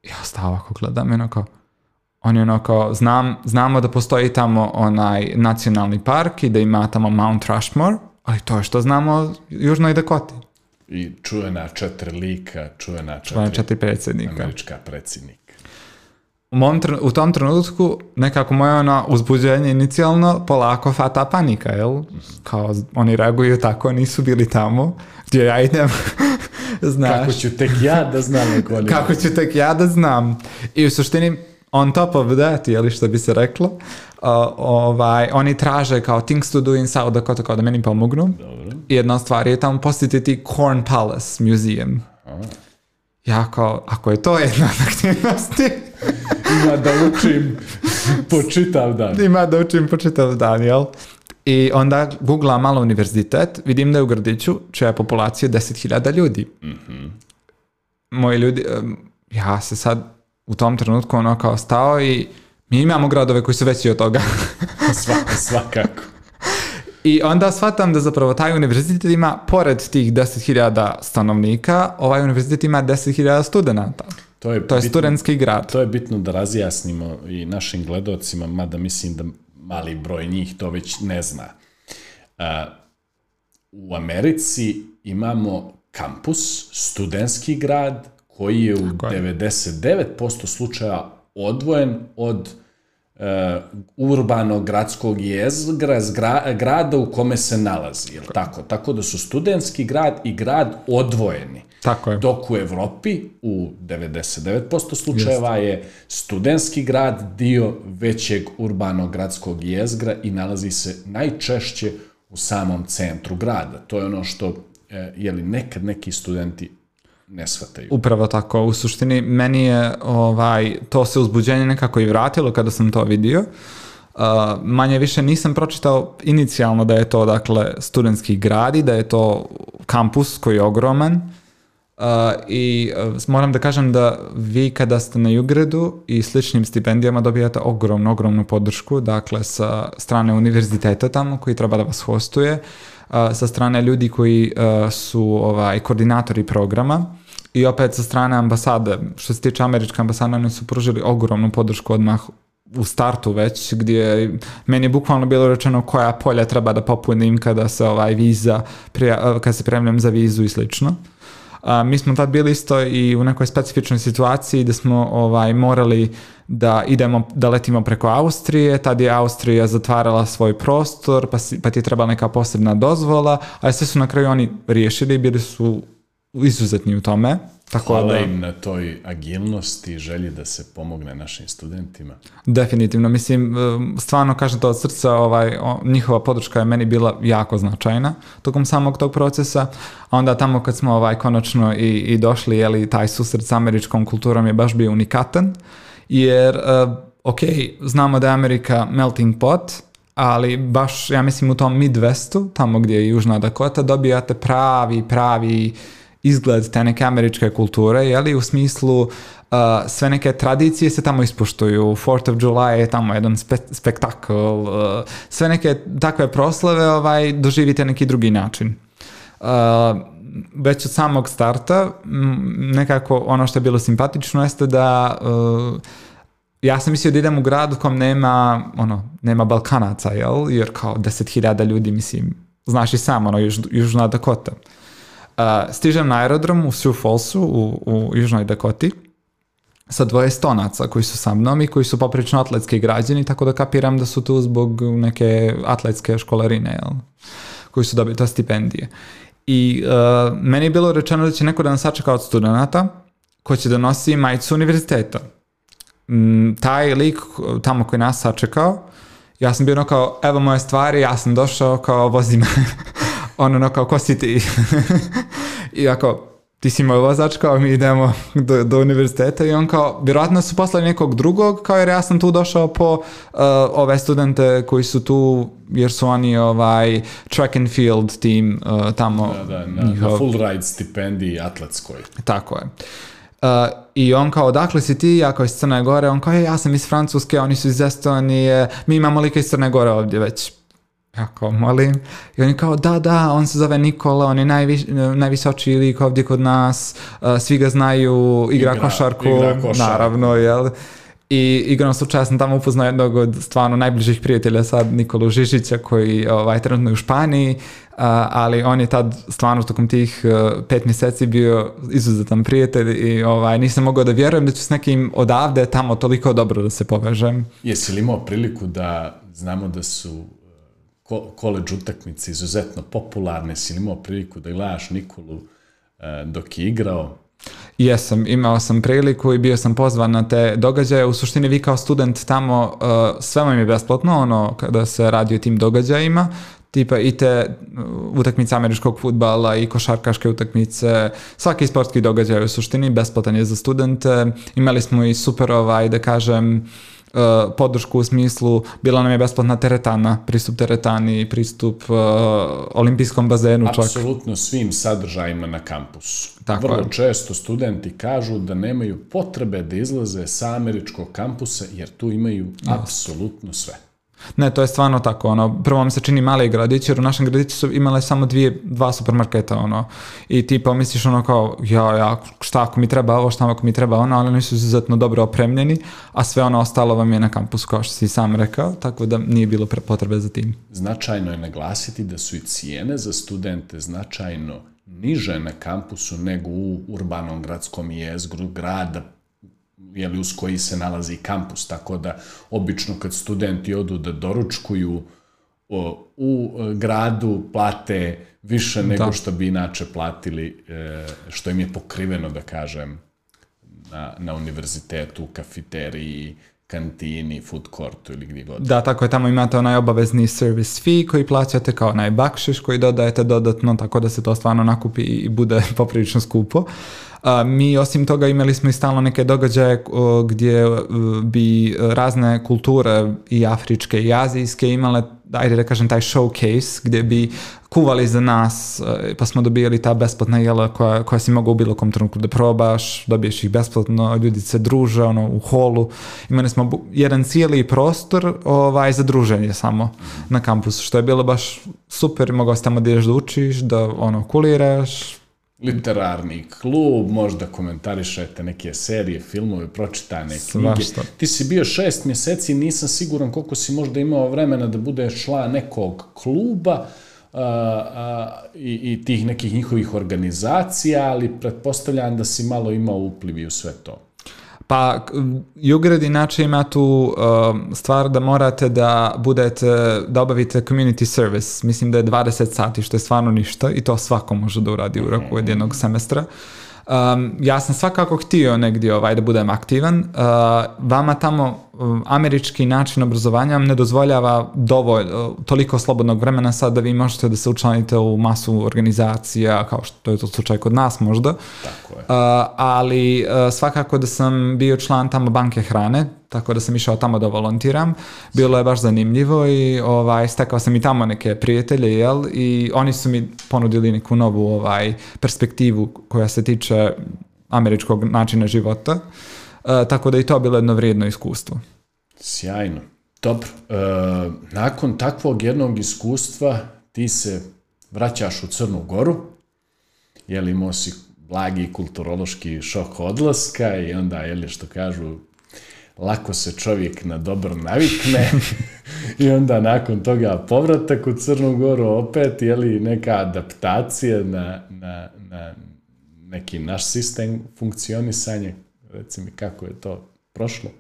Ja stava ako gledam, ono kao, oni ono kao, znam, znamo da postoji tamo onaj nacionalni park i da ima tamo Mount Rushmore, ali to je što znamo o Južnoj Dakoti. I čujena četiri lika, čujena četiri, čujena četiri predsjednika. Američka predsjednika u, mom, u tom trenutku nekako moje ono uzbuđenje inicijalno polako fata panika, jel? Kao oni reaguju tako, nisu bili tamo, gdje ja idem. Znaš. Kako ću tek ja da znam koliko. Kako ću tek ja da znam. I u suštini on top of that, jeli što bi se reklo, uh, ovaj, oni traže kao things to do in South Dakota kao da meni pomognu. Dobro. jedna stvar je tamo posjetiti Corn Palace Museum. Aha. Ja kao, ako je to jedna od aktivnosti... ima da učim po čitav dan. Ima da učim po čitav dan, jel? I onda googla malo univerzitet, vidim da je u Grdiću, čija je populacija 10.000 ljudi. Mm -hmm. Moji ljudi, ja se sad u tom trenutku ono kao stao i mi imamo gradove koji su veći od toga. Svaka, svakako. I onda shvatam da zapravo taj univerzitet ima, pored tih 10.000 stanovnika, ovaj univerzitet ima 10.000 studenta. To je, to je bitno, studentski grad. To je bitno da razjasnimo i našim gledocima, mada mislim da mali broj njih to već ne zna. Uh, u Americi imamo kampus, studentski grad, koji je u Tako 99% slučaja odvojen od uh, e, urbanog gradskog jezgra, zgra, grada u kome se nalazi, jel tako? Tako da su studentski grad i grad odvojeni. Tako je. Dok u Evropi u 99% slučajeva Jeste. je studentski grad dio većeg urbanog gradskog jezgra i nalazi se najčešće u samom centru grada. To je ono što e, je li nekad neki studenti ne shvataju. Upravo tako. U suštini meni je ovaj, to se uzbuđenje nekako i vratilo kada sam to vidio. Uh, e, manje više nisam pročitao inicijalno da je to dakle studentski grad i da je to kampus koji je ogroman Uh, I uh, moram da kažem da vi kada ste na Jugredu i sličnim stipendijama dobijate ogromnu, ogromnu podršku, dakle sa strane univerziteta tamo koji treba da vas hostuje, uh, sa strane ljudi koji e, su ovaj, koordinatori programa i opet sa strane ambasade. Što se tiče američke ambasade, oni su pružili ogromnu podršku odmah u startu već, gdje meni je bukvalno bilo rečeno koja polja treba da popunim kada se ovaj viza, prija, e, kada se prijavljam za vizu i slično. A, mi smo tad bili isto i u nekoj specifičnoj situaciji da smo ovaj, morali da idemo, da letimo preko Austrije, tad je Austrija zatvarala svoj prostor, pa, si, pa ti je trebala neka posebna dozvola, a sve su na kraju oni riješili, bili su izuzetni u tome. Tako da- Hvala da, im na toj agilnosti i želji da se pomogne našim studentima. Definitivno, mislim, e, stvarno kažem to od srca, ovaj, njihova podrška je meni bila jako značajna tokom samog tog procesa, a onda tamo kad smo ovaj, konačno i, i došli, jeli, taj susret s američkom kulturom je baš bio unikatan, jer, e, ok, znamo da je Amerika melting pot, ali baš, ja mislim, u tom Midwestu, tamo gdje je Južna Dakota, dobijate pravi, pravi uh, izgled te neke američke kulture, jeli, u smislu Uh, sve neke tradicije se tamo ispoštuju. 4th of July je tamo jedan spe, spektakl. Uh, sve neke takve proslave ovaj, doživite neki drugi način. Uh, već od samog starta nekako ono što je bilo simpatično jeste da uh, ja sam mislio da idem u grad u kom nema, ono, nema Balkanaca, jel? Jer kao 10.000 ljudi, mislim, znaš i sam, ono, Juž, Južna Dakota. Uh, A, stižem na aerodrom u Sioux Fallsu u, u Južnoj Dakoti sa dvoje stonaca koji su sa mnom i koji su poprično atletski građani, tako da kapiram da su tu zbog neke atletske školarine, jel? koji su dobili ta stipendije. I uh, meni je bilo rečeno da će neko da nas sačeka od studenta koji će donosi da nosi majicu univerziteta. Mm, taj lik tamo koji nas sačekao, ja sam bio ono kao, evo moje stvari, ja sam došao, kao vozima. on ono kao, ko si ti? I ja ti si moj vozač, kao mi idemo do, do univerziteta i on kao, vjerojatno su poslali nekog drugog, kao jer ja sam tu došao po uh, ove studente koji su tu, jer su oni ovaj track and field team uh, tamo. Da, da, na, njihov... na full ride stipendiji atletskoj. Tako je. Uh, I on kao, odakle si ti, ja kao iz Crne Gore, on kao, ja sam iz Francuske, oni su iz Estonije, mi imamo lika iz Crne Gore ovdje već ja kao molim, i oni kao da, da, on se zove Nikola, on je najviš, najvisočiji lik ovdje kod nas, e, svi ga znaju, igra, igra košarku, igra košarku, naravno, jel? I igrom slučaja sam tamo upoznao jednog od stvarno najbližih prijatelja sad, Nikolu Žižića, koji ovaj, trenutno je u Španiji, e, ali on je tad stvarno tokom tih e, pet mjeseci bio izuzetan prijatelj i ovaj, nisam mogao da vjerujem da ću s nekim odavde tamo toliko dobro da se povežem. Jesi li imao priliku da znamo da su koleđ utakmice izuzetno popularne, si imao priliku da gledaš Nikolu e, dok je igrao? Jesam, imao sam priliku i bio sam pozvan na te događaje. U suštini vi kao student tamo e, sve vam je besplatno, ono kada se radi o tim događajima, tipa i te e, utakmice američkog futbala i košarkaške utakmice, svaki sportski događaj u suštini besplatan je za studente. Imali smo i super ovaj, da kažem, uh, podršku u smislu, bila nam je besplatna teretana, pristup teretani, pristup uh, olimpijskom bazenu Absolutno čak. Apsolutno svim sadržajima na kampusu. Tako Vrlo je. često studenti kažu da nemaju potrebe da izlaze sa američkog kampusa jer tu imaju apsolutno sve. Ne, to je stvarno tako, ono, prvo mi se čini mali gradić, jer u našem gradiću su imale samo dvije, dva supermarketa, ono, i ti pomisliš ono kao, ja, ja, šta ako mi treba ovo, šta ako mi treba ono, ali oni su izuzetno dobro opremljeni, a sve ono ostalo vam je na kampusu, kao što si sam rekao, tako da nije bilo potrebe za tim. Značajno je naglasiti da su i cijene za studente značajno niže na kampusu nego u urbanom gradskom jezgru grada jeli, uz koji se nalazi kampus, tako da obično kad studenti odu da doručkuju o, u e, gradu, plate više nego da. što bi inače platili, e, što im je pokriveno, da kažem, na, na univerzitetu, kafiteriji, kantini, food courtu ili gdje god. Da, tako je, tamo imate onaj obavezni service fee koji plaćate kao onaj bakšiš koji dodajete dodatno, tako da se to stvarno nakupi i bude poprilično skupo. Uh, A, mi osim toga imali smo i stalno neke događaje gdje e, bi razne kulture i afričke i azijske imale ajde da kažem taj showcase gdje bi kuvali za nas e, pa smo dobijali ta besplatna jela koja, koja si mogu u bilo kom trenutku da probaš, dobiješ ih besplatno, ljudi se druže ono, u holu. Imali smo jedan cijeli prostor ovaj, za druženje samo na kampusu što je bilo baš super, mogao si tamo da ideš da učiš, da ono, kuliraš, literarni klub, možda komentarišete neke serije, filmove, pročitane knjige. Svašta. Ti si bio šest mjeseci, nisam siguran koliko si možda imao vremena da budeš šla nekog kluba a, a, i, i tih nekih njihovih organizacija, ali pretpostavljam da si malo imao uplivi u sve to. Pa, Jugrad inače ima tu um, stvar da morate da budete, da obavite community service. Mislim da je 20 sati, što je stvarno ništa i to svako može da uradi u roku od jednog semestra. Um, ja sam svakako htio negdje ovaj da budem aktivan. Uh, vama tamo Um, američki način obrazovanja vam ne dozvoljava dovoljno, e, toliko slobodnog vremena sad da vi možete da se učlanite u masu organizacija, kao što je to slučaj kod nas možda. Tako je. A, e, ali a, e, svakako da sam bio član tamo banke hrane, tako da sam išao tamo da volontiram. Bilo je baš zanimljivo i ovaj, stekao sam i tamo neke prijatelje, jel? I oni su mi ponudili neku novu ovaj, perspektivu koja se tiče američkog načina života. Uh, E, tako da i to bilo jedno vrijedno iskustvo. Sjajno. Dobro, e, nakon takvog jednog iskustva ti se vraćaš u Crnu Goru, jel imao si blagi kulturološki šok odlaska i onda, jel što kažu, lako se čovjek na dobro navikne i onda nakon toga povratak u Crnu Goru opet, jeli neka adaptacija na, na, na neki naš sistem funkcionisanja, Reci mi kako je to prošlo?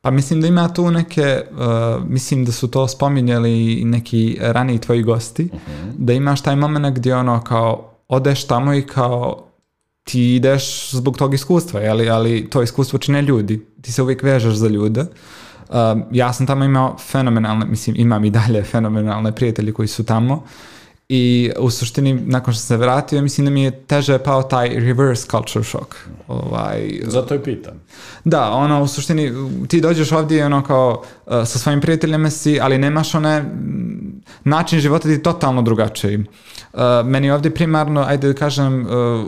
Pa mislim da ima tu neke, uh, mislim da su to spominjali neki raniji tvoji gosti, uh mhm. -huh. da imaš taj moment gdje ono kao odeš tamo i kao ti ideš zbog tog iskustva, jeli? ali to iskustvo čine ljudi, ti se uvijek vežeš za ljude. Uh, ja sam tamo imao fenomenalne, mislim imam i dalje fenomenalne prijatelje koji su tamo I u suštini, nakon što se vratio, mislim da mi je teže pao taj reverse culture shock. Ovaj, Zato je pitan. Da, ono, u suštini, ti dođeš ovdje i ono kao uh, sa svojim prijateljima si, ali nemaš one, način života ti je totalno drugačiji. Uh, meni ovdje primarno, ajde da kažem, uh,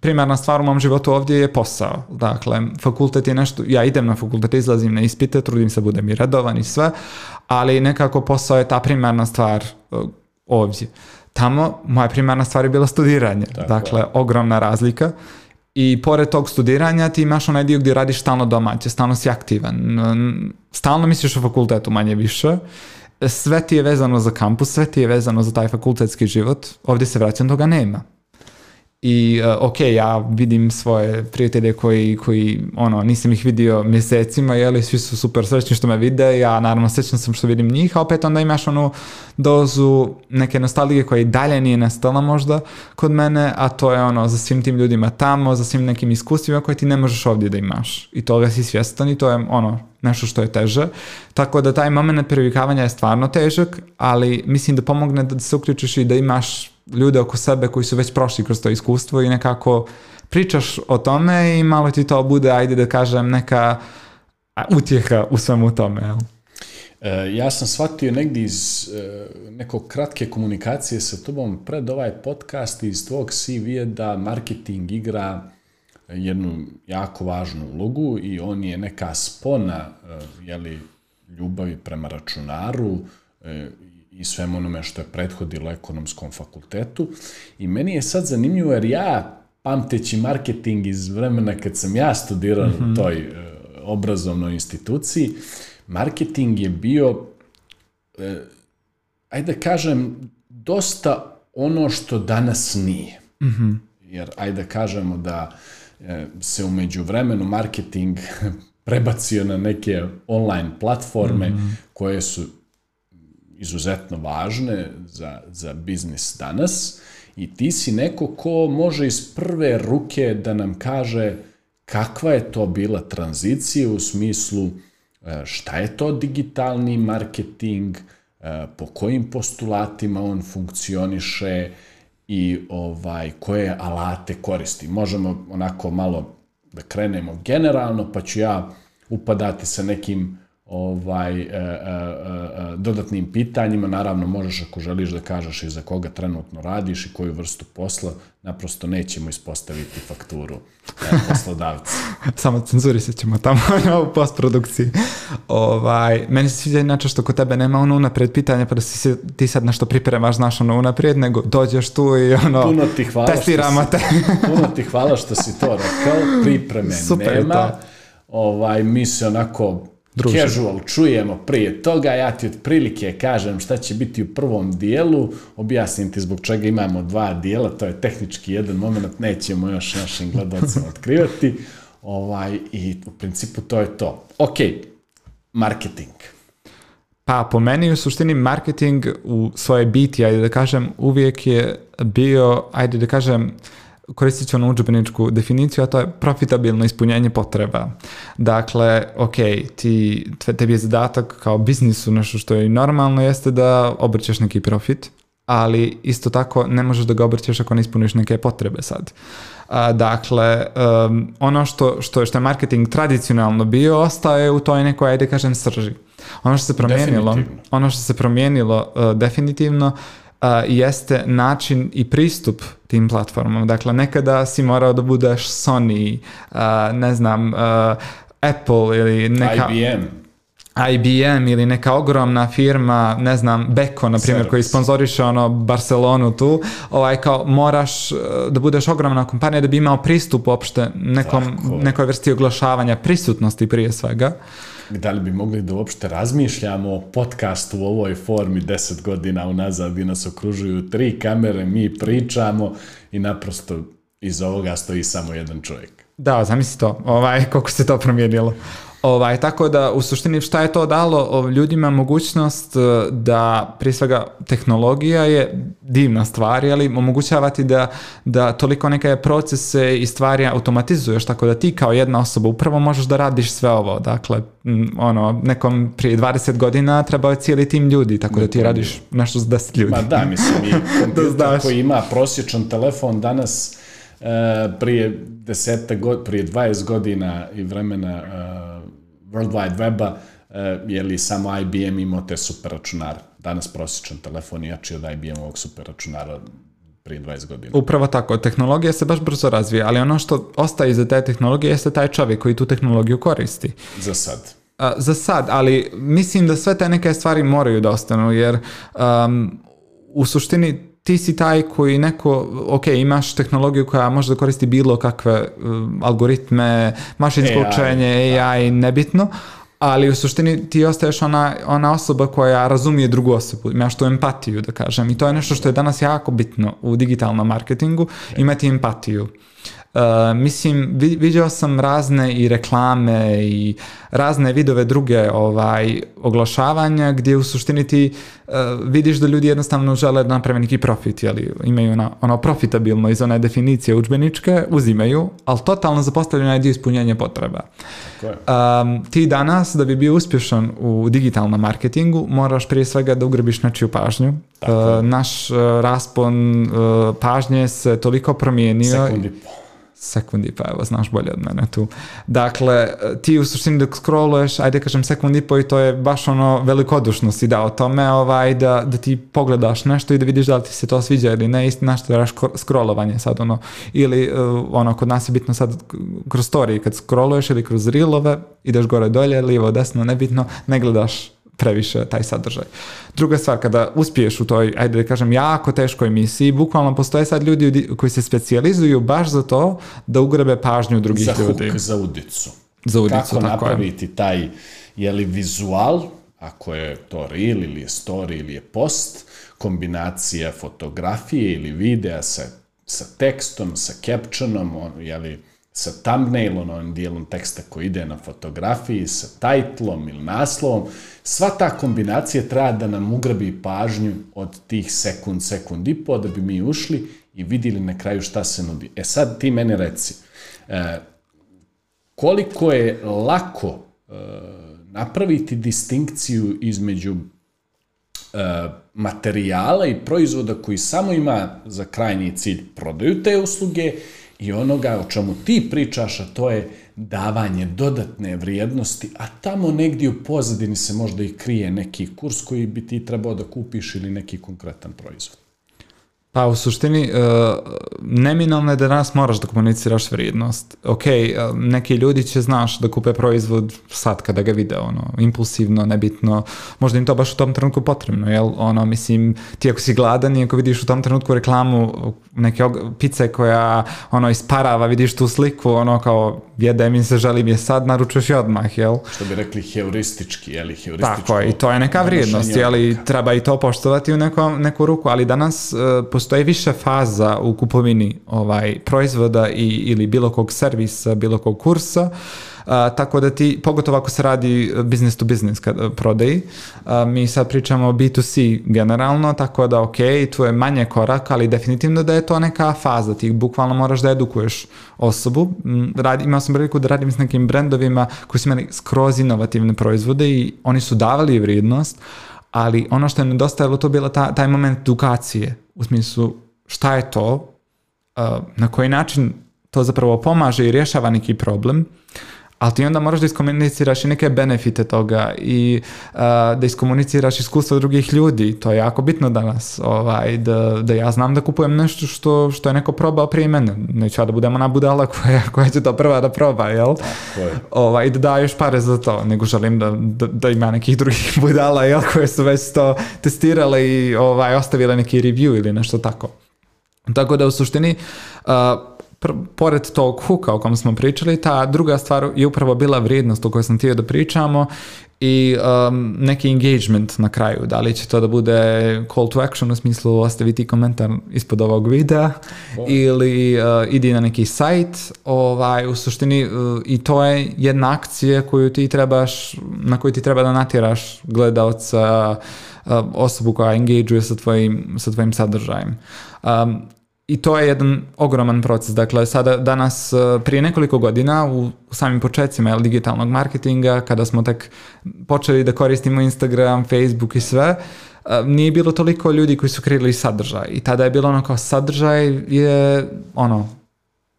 primarna stvar u mom životu ovdje je posao. Dakle, fakultet je nešto, ja idem na fakultet, izlazim na ispite, trudim se, budem i redovan i sve, ali nekako posao je ta primarna stvar ovdje. Tamo moja primarna stvar je bila studiranje, Tako. dakle ogromna razlika i pored tog studiranja ti imaš onaj dio gdje radiš stalno domaće, stalno si aktivan, stalno misliš o fakultetu manje više, sve ti je vezano za kampus, sve ti je vezano za taj fakultetski život, ovdje se vraćam, toga nema i uh, e, ok, ja vidim svoje prijatelje koji, koji ono, nisam ih vidio mjesecima, jeli, svi su super srećni što me vide, ja naravno srećan sam što vidim njih, a opet onda imaš onu dozu neke nostalgije koja i dalje nije nastala možda kod mene, a to je ono, za svim tim ljudima tamo, za svim nekim iskustvima koje ti ne možeš ovdje da imaš. I toga si svjestan i to je ono, nešto što je teže. Tako da taj moment privikavanja je stvarno težak, ali mislim da pomogne da se uključiš i da imaš ljude oko sebe koji su već prošli kroz to iskustvo i nekako pričaš o tome i malo ti to bude, ajde da kažem, neka utjeha u svemu tome. Jel? E, ja sam shvatio negdje iz e, nekog kratke komunikacije sa tobom pred ovaj podcast iz tvog CV-a da marketing igra jednu jako važnu ulogu i on je neka spona e, jeli, ljubavi prema računaru, i svem onome što je prethodilo ekonomskom fakultetu. I meni je sad zanimljivo jer ja, pamteći marketing iz vremena kad sam ja studirao mm -hmm. u mhm. toj e, obrazovnoj instituciji, marketing je bio, e, ajde da kažem, dosta ono što danas nije. Mm -hmm. Jer ajde da kažemo da e, se umeđu vremenu marketing prebacio na neke online platforme mm -hmm. koje su izuzetno važne za, za biznis danas i ti si neko ko može iz prve ruke da nam kaže kakva je to bila tranzicija u smislu e, šta je to digitalni marketing, e, po kojim postulatima on funkcioniše i ovaj koje alate koristi. Možemo onako malo da krenemo generalno, pa ću ja upadati sa nekim ovaj, e, e, e, dodatnim pitanjima. Naravno, možeš ako želiš da kažeš i za koga trenutno radiš i koju vrstu posla, naprosto nećemo ispostaviti fakturu e, poslodavci. Samo cenzurisat ćemo tamo u postprodukciji. Ovaj, meni se sviđa inače što kod tebe nema ono unapred pitanja, pa da si se, ti sad nešto pripremaš, znaš ono unapred, nego dođeš tu i ono, puno ti hvala testiramo te. puno ti hvala što si to rekao, pripreme Super nema. To. Ovaj, mi se onako Druže. casual čujemo prije toga, ja ti otprilike kažem šta će biti u prvom dijelu, objasnim ti zbog čega imamo dva dijela, to je tehnički jedan moment, nećemo još našim gledalcima otkrivati, ovaj, i u principu to je to. Ok, marketing. Pa po meni u suštini marketing u svoje biti, ajde da kažem, uvijek je bio, ajde da kažem, uh, koristit ću onu učbeničku definiciju, a to je profitabilno ispunjenje potreba. Dakle, ok, ti, tebi je zadatak kao biznisu nešto što je normalno jeste da obrćeš neki profit, ali isto tako ne možeš da ga obrćeš ako ne ispuniš neke potrebe sad. A, dakle, um, ono što, što, što je marketing tradicionalno bio, ostaje u toj nekoj, ajde kažem, srži. Ono što se promijenilo, ono što se promijenilo uh, definitivno a, jeste način i pristup tim platformama. Dakle, nekada si morao da budeš Sony, a, ne znam, a, Apple ili neka... IBM. IBM ili neka ogromna firma, ne znam, Beko, na primjer, koji sponzoriše ono Barcelonu tu, ovaj, kao moraš e, da budeš ogromna kompanija da bi imao pristup uopšte nekom, Tako. nekoj vrsti oglašavanja prisutnosti prije svega. Uh, da li bi mogli da uopšte razmišljamo o podcastu u ovoj formi 10 godina unazad gdje nas okružuju tri kamere, mi pričamo i naprosto iz ovoga stoji samo jedan čovjek. Da, zamisli to, ovaj, koliko se to promijenilo. Ovaj, tako da, u suštini, šta je to dalo o, ljudima mogućnost e, da, prije svega, tehnologija je divna stvar, ali omogućavati da, da toliko neke procese i stvari automatizuješ, tako da ti kao jedna osoba upravo možeš da radiš sve ovo. Dakle, ono, nekom prije 20 godina treba je cijeli tim ljudi, tako da ti radiš nešto za 10 ljudi. Ma da, mislim, i kompjuter da koji ima prosječan telefon danas, Uh, prije deseta god, prije 20 godina i vremena e, World Wide Weba, eh, je li samo IBM imao te super računare. Danas prosječan telefon jači od IBM-ovog super računara prije 20 godina. Upravo tako, tehnologija se baš brzo razvija, ali ono što ostaje iza te tehnologije jeste taj čovjek koji tu tehnologiju koristi. Za sad. A, za sad, ali mislim da sve te neke stvari moraju da ostanu, jer um, u suštini ti si taj koji neko, ok, imaš tehnologiju koja može da koristi bilo kakve um, algoritme, mašinsko AI, učenje, AI, da. nebitno, ali u suštini ti ostaješ ona, ona osoba koja razumije drugu osobu, imaš tu empatiju da kažem i to je nešto što je danas jako bitno u digitalnom marketingu, e. imati empatiju. Uh, mislim, vidio sam razne i reklame i razne vidove druge ovaj oglašavanja gdje u suštini ti uh, vidiš da ljudi jednostavno žele da naprave neki profit, ali imaju na, ono profitabilno iz one definicije učbeničke, uzimaju, ali totalno zapostavljaju onaj dio ispunjenja potreba. Um, ti danas, da bi bio uspješan u digitalnom marketingu, moraš prije svega da ugrbiš nečiju pažnju. Uh, naš raspon pažnje se toliko promijenio. Sekundi sekundi pa evo, znaš bolje od mene tu. Dakle, ti u suštini dok scrolluješ, ajde kažem sekundi i po i to je baš ono velikodušno si dao tome, ovaj, da, da ti pogledaš nešto i da vidiš da li ti se to sviđa ili ne, isti našto daš scrollovanje sad ono, ili e, ono, kod nas je bitno sad kroz story kad scrolluješ ili kroz reelove, ideš gore dolje, lijevo, desno, nebitno, ne gledaš previše taj sadržaj. Druga stvar, kada uspiješ u toj, ajde da kažem, jako teškoj misiji, bukvalno postoje sad ljudi koji se specijalizuju baš za to da ugrabe pažnju drugih za ljudi. Huk, za udicu. Za udicu, Kako tako napraviti je. taj, je li vizual, ako je to reel ili je story ili je post, kombinacija fotografije ili videa sa, sa tekstom, sa captionom, on, jeli, sa thumbnailom, onim dijelom teksta koji ide na fotografiji, sa titlom ili naslovom, sva ta kombinacija treba da nam ugrabi pažnju od tih sekund, sekund i po, da bi mi ušli i vidjeli na kraju šta se nudi. E sad ti meni reci, e, koliko je lako e, napraviti distinkciju između e, materijala i proizvoda koji samo ima za krajnji cilj prodaju te usluge i onoga o čemu ti pričaš, a to je davanje dodatne vrijednosti, a tamo negdje u pozadini se možda i krije neki kurs koji bi ti trebao da kupiš ili neki konkretan proizvod. Pa u suštini uh, e, neminalno je da danas moraš da komuniciraš vrednost. Ok, e, neki ljudi će znaš da kupe proizvod sad kada ga vide, ono, impulsivno, nebitno, možda im to baš u tom trenutku potrebno, jel? Ono, mislim, ti ako si gladan i ako vidiš u tom trenutku reklamu neke pice koja, ono, isparava, vidiš tu sliku, ono, kao, jedem im se želim je sad, naručuješ je odmah, jel? Što bi rekli heuristički, jeli, heurističko... Tako, i to je neka vrijednost, jeli, treba i to poštovati u nekom, neku ruku, ali danas uh, postoji više faza u kupovini ovaj proizvoda i, ili bilo kog servisa, bilo kog kursa, uh, a, tako da ti, pogotovo ako se radi e, business to business kada, e, prodaji, a, mi sad pričamo o B2C generalno, tako da ok, tu je manje korak, ali definitivno da je to neka faza, ti bukvalno moraš da edukuješ osobu. Radi, imao sam priliku da radim s nekim brendovima koji su imali skroz inovativne proizvode i oni su davali vrednost, ali ono što je nedostajalo to bila ta, taj moment edukacije, u smislu šta je to, e, na koji način to zapravo pomaže i rješava neki problem ali ti onda moraš da iskomuniciraš i neke benefite toga i uh, da iskomuniciraš iskustva drugih ljudi, to je jako bitno danas, ovaj, da, da ja znam da kupujem nešto što, što je neko probao prije mene, neću ja da budem ona budala koja, koja će to prva da proba, jel? Tako je. Ovaj, da još pare za to, nego želim da, da, da ima nekih drugih budala, jel, koje su već to testirale i ovaj, ostavile neki review ili nešto tako. Tako da u suštini uh, pored tog huka o kom smo pričali, ta druga stvar je upravo bila vrijednost o kojoj sam htio da pričamo i um, neki engagement na kraju. Da li će to da bude call to action u smislu ostaviti komentar ispod ovog videa oh. ili uh, idi na neki sajt. Ovaj, u suštini uh, i to je jedna akcija koju ti trebaš, na koju ti treba da natjeraš gledalca, uh, osobu koja engageuje sa tvojim, sa tvojim sadržajem. Um, i to je jedan ogroman proces. Dakle, sada, danas, e, prije nekoliko godina, u, u samim početcima jel, digitalnog marketinga, kada smo tak počeli da koristimo Instagram, Facebook i sve, e, nije bilo toliko ljudi koji su kreirali sadržaj. I tada je bilo ono kao sadržaj je, ono,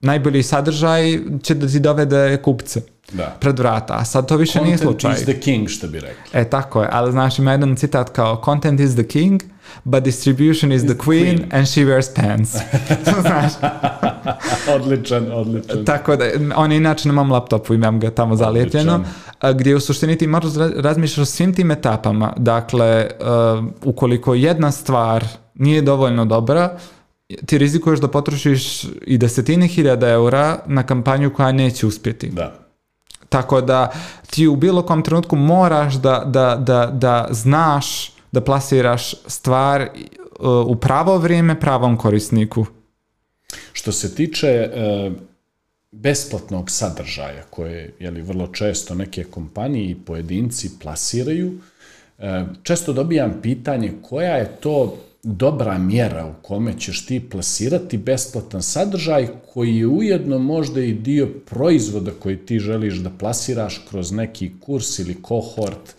najbolji sadržaj će da ti dovede kupce da. pred vrata, a sad to više content nije slučaj. Content is the king, što bi rekli. E, tako je, ali znaš, ima jedan citat kao content is the king, but distribution is, is the, the queen, and she wears pants. Znaš? odličan, odličan. Tako da, on je inače na mom laptopu, imam ga tamo odličan. zalijepljeno, gdje u suštini ti moraš razmišljaš o svim tim etapama. Dakle, uh, ukoliko jedna stvar nije dovoljno dobra, ti rizikuješ da potrošiš i desetine hiljada eura na kampanju koja neće uspjeti. Da. Tako da ti u bilo kom trenutku moraš da, da, da, da znaš da plasiraš stvar uh, u pravo vrijeme pravom korisniku. Što se tiče e, besplatnog sadržaja koje je li vrlo često neke kompanije i pojedinci plasiraju, e, često dobijam pitanje koja je to dobra mjera u kome ćeš ti plasirati besplatan sadržaj koji je ujedno možda i dio proizvoda koji ti želiš da plasiraš kroz neki kurs ili kohort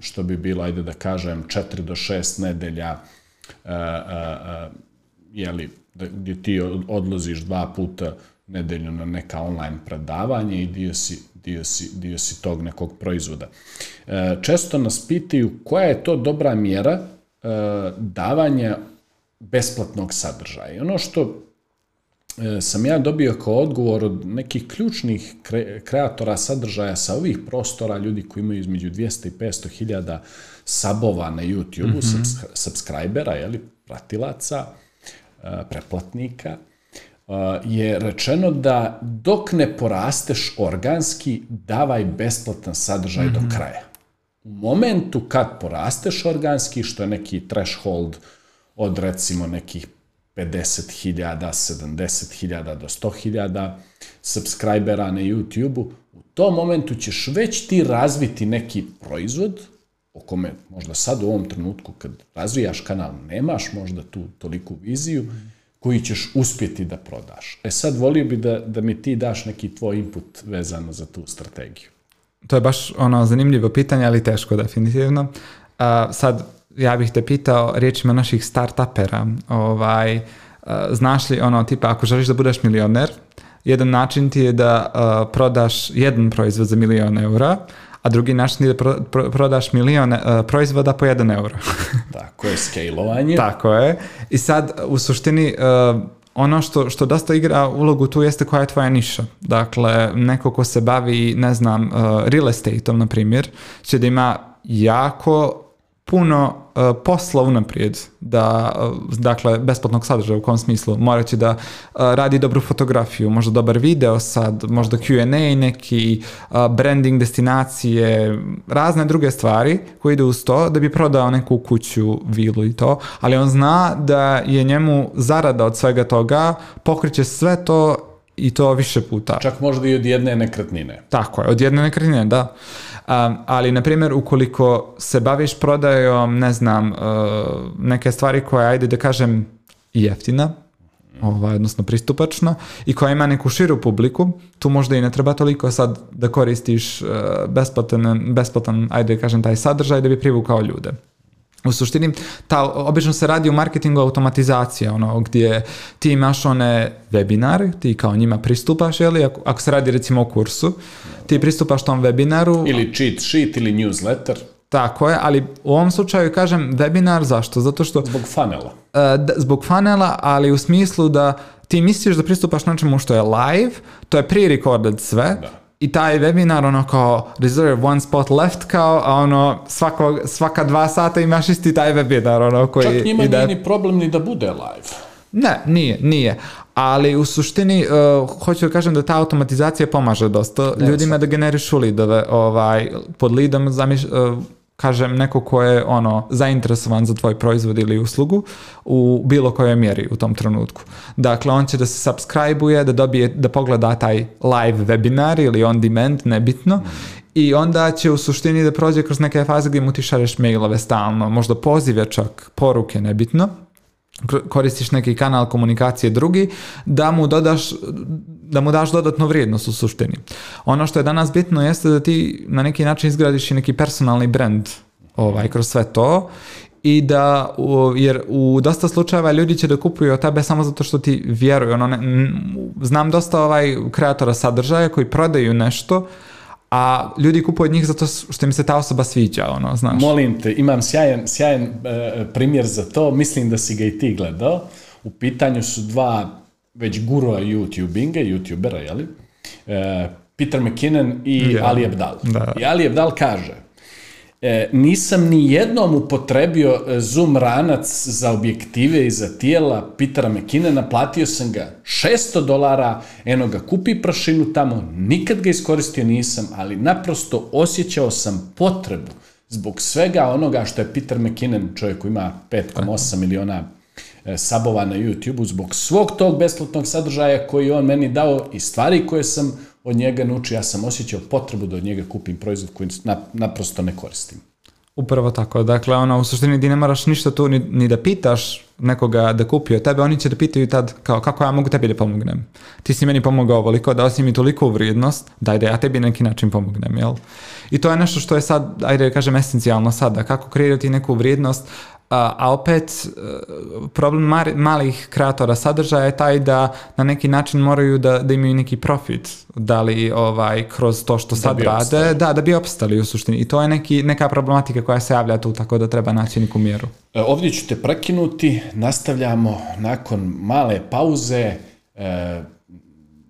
što bi bilo, ajde da kažem, 4 do 6 nedelja e, e, e, jeli, da, gdje ti odlaziš dva puta nedeljno na neka online predavanje i dio si, dio si, dio si tog nekog proizvoda. Često nas pitaju koja je to dobra mjera davanja besplatnog sadržaja. Ono što E, sam ja dobio kao odgovor od nekih ključnih kre, kreatora sadržaja sa ovih prostora, ljudi koji imaju između 200 i 500 hiljada sabova na YouTube-u, mm -hmm. subs, subscribera, jeli, pratilaca, e, preplatnika, e, je rečeno da dok ne porasteš organski, davaj besplatan sadržaj mm -hmm. do mhm. kraja. U momentu kad porasteš organski, što je neki threshold od recimo nekih 50.000, 70.000 do 100.000 subscribera na YouTube-u, u tom momentu ćeš već ti razviti neki proizvod o kome možda sad u ovom trenutku kad razvijaš kanal nemaš možda tu toliku viziju koji ćeš uspjeti da prodaš. E sad volio bi da, da mi ti daš neki tvoj input vezano za tu strategiju. To je baš ono zanimljivo pitanje, ali teško definitivno. A, sad ja bih te pitao riječima naših startupera, ovaj, eh, znaš li ono, tipa, ako želiš da budeš milioner, jedan način ti je da uh, prodaš jedan proizvod za milion eura, a drugi način je da pro, pro, prodaš milion uh, eh, proizvoda po jedan euro. Tako je, skejlovanje. Tako je. I sad, u suštini, uh, ono što, što dosta igra ulogu tu jeste koja je tvoja niša. Dakle, neko ko se bavi, ne znam, real estateom, na primjer, će da ima jako puno uh, posla unaprijed da, uh, dakle, besplatnog sadržaja u kom smislu, moraće da uh, radi dobru fotografiju, možda dobar video sad, možda Q&A neki, branding destinacije, razne druge stvari koje ide uz to da bi prodao neku kuću, vilu i to, ali on zna da je njemu zarada od svega toga pokriće sve to i to više puta. Čak možda i od jedne nekretnine. Tako je, od jedne nekretnine, da. Um, ali, na primjer, ukoliko se baviš prodajom, ne znam, uh, neke stvari koje, ajde da kažem, jeftina, ovaj, odnosno pristupačna i koja ima neku širu publiku, tu možda i ne treba toliko sad da koristiš uh, besplatan, besplatan, ajde da kažem, taj sadržaj da bi privukao ljude. U suštini, ta, obično se radi u marketingu automatizacije, ono, gdje ti imaš one webinar, ti kao njima pristupaš, jeli, ako, ako se radi recimo o kursu, ti pristupaš tom webinaru. Ili cheat sheet, ili newsletter. Tako je, ali u ovom slučaju kažem webinar, zašto? Zato što... Zbog funnela. Uh, zbog funnela, ali u smislu da ti misliš da pristupaš nečemu što je live, to je pre-recorded sve, da i taj webinar ono kao reserve one spot left kao, a ono svako, svaka dva sata imaš isti taj webinar ono koji... Čak njima ide... nije ni problem ni da bude live. Ne, nije, nije. Ali u suštini uh, hoću da kažem da ta automatizacija pomaže dosta ljudima da generišu lidove ovaj, pod lidom zamiš, uh, kažem, neko ko je ono, zainteresovan za tvoj proizvod ili uslugu u bilo kojoj mjeri u tom trenutku. Dakle, on će da se subscribe uje da dobije, da pogleda taj live webinar ili on demand, nebitno, i onda će u suštini da prođe kroz neke faze gdje mu ti šareš mailove stalno, možda pozive čak, poruke, nebitno, koristiš neki kanal komunikacije drugi, da mu dodaš da mu daš dodatnu vrijednost u suštini. Ono što je danas bitno jeste da ti na neki način izgradiš i neki personalni brand ovaj, kroz sve to i da, jer u dosta slučajeva ljudi će da kupuju od tebe samo zato što ti vjeruju. Ono, ne, znam dosta ovaj kreatora sadržaja koji prodaju nešto, a ljudi kupuju od njih zato što im se ta osoba sviđa, ono, znaš. Molim te, imam sjajan, sjajan e, primjer za to, mislim da si ga i ti gledao. U pitanju su dva već gurua YouTubinga, YouTubera, jeli? E, Peter McKinnon i yeah. Da. Ali Abdal. Da. I Ali Abdal kaže, E, nisam ni jednom upotrebio e, zoom ranac za objektive i za tijela Pitera Mekine, platio sam ga 600 dolara, eno ga kupi prašinu tamo, nikad ga iskoristio nisam, ali naprosto osjećao sam potrebu zbog svega onoga što je Peter McKinnon, čovjek koji ima 5,8 miliona e, sabova na YouTube-u, zbog svog tog besplatnog sadržaja koji on meni dao i stvari koje sam od njega nauči, ja sam osjećao potrebu da od njega kupim proizvod koji naprosto ne koristim. Upravo tako, dakle, ono, u suštini ti ne moraš ništa tu ni, ni da pitaš nekoga da kupi od tebe, oni će da pitaju tad kao kako ja mogu tebi da pomognem. Ti si meni pomogao ovoliko, dao si mi toliko vrijednost, daj da ja tebi neki način pomognem, jel? I to je nešto što je sad, ajde da kažem, esencijalno sada, kako kreirati neku vrijednost a opet e, problem malih kreatora sadržaja je taj da na neki način moraju da, da imaju neki profit da li ovaj, kroz to što da sad da rade, obstali. da, da bi opstali u suštini i to je neki, neka problematika koja se javlja tu tako da treba naći neku mjeru e, Ovdje ću te prekinuti, nastavljamo nakon male pauze e,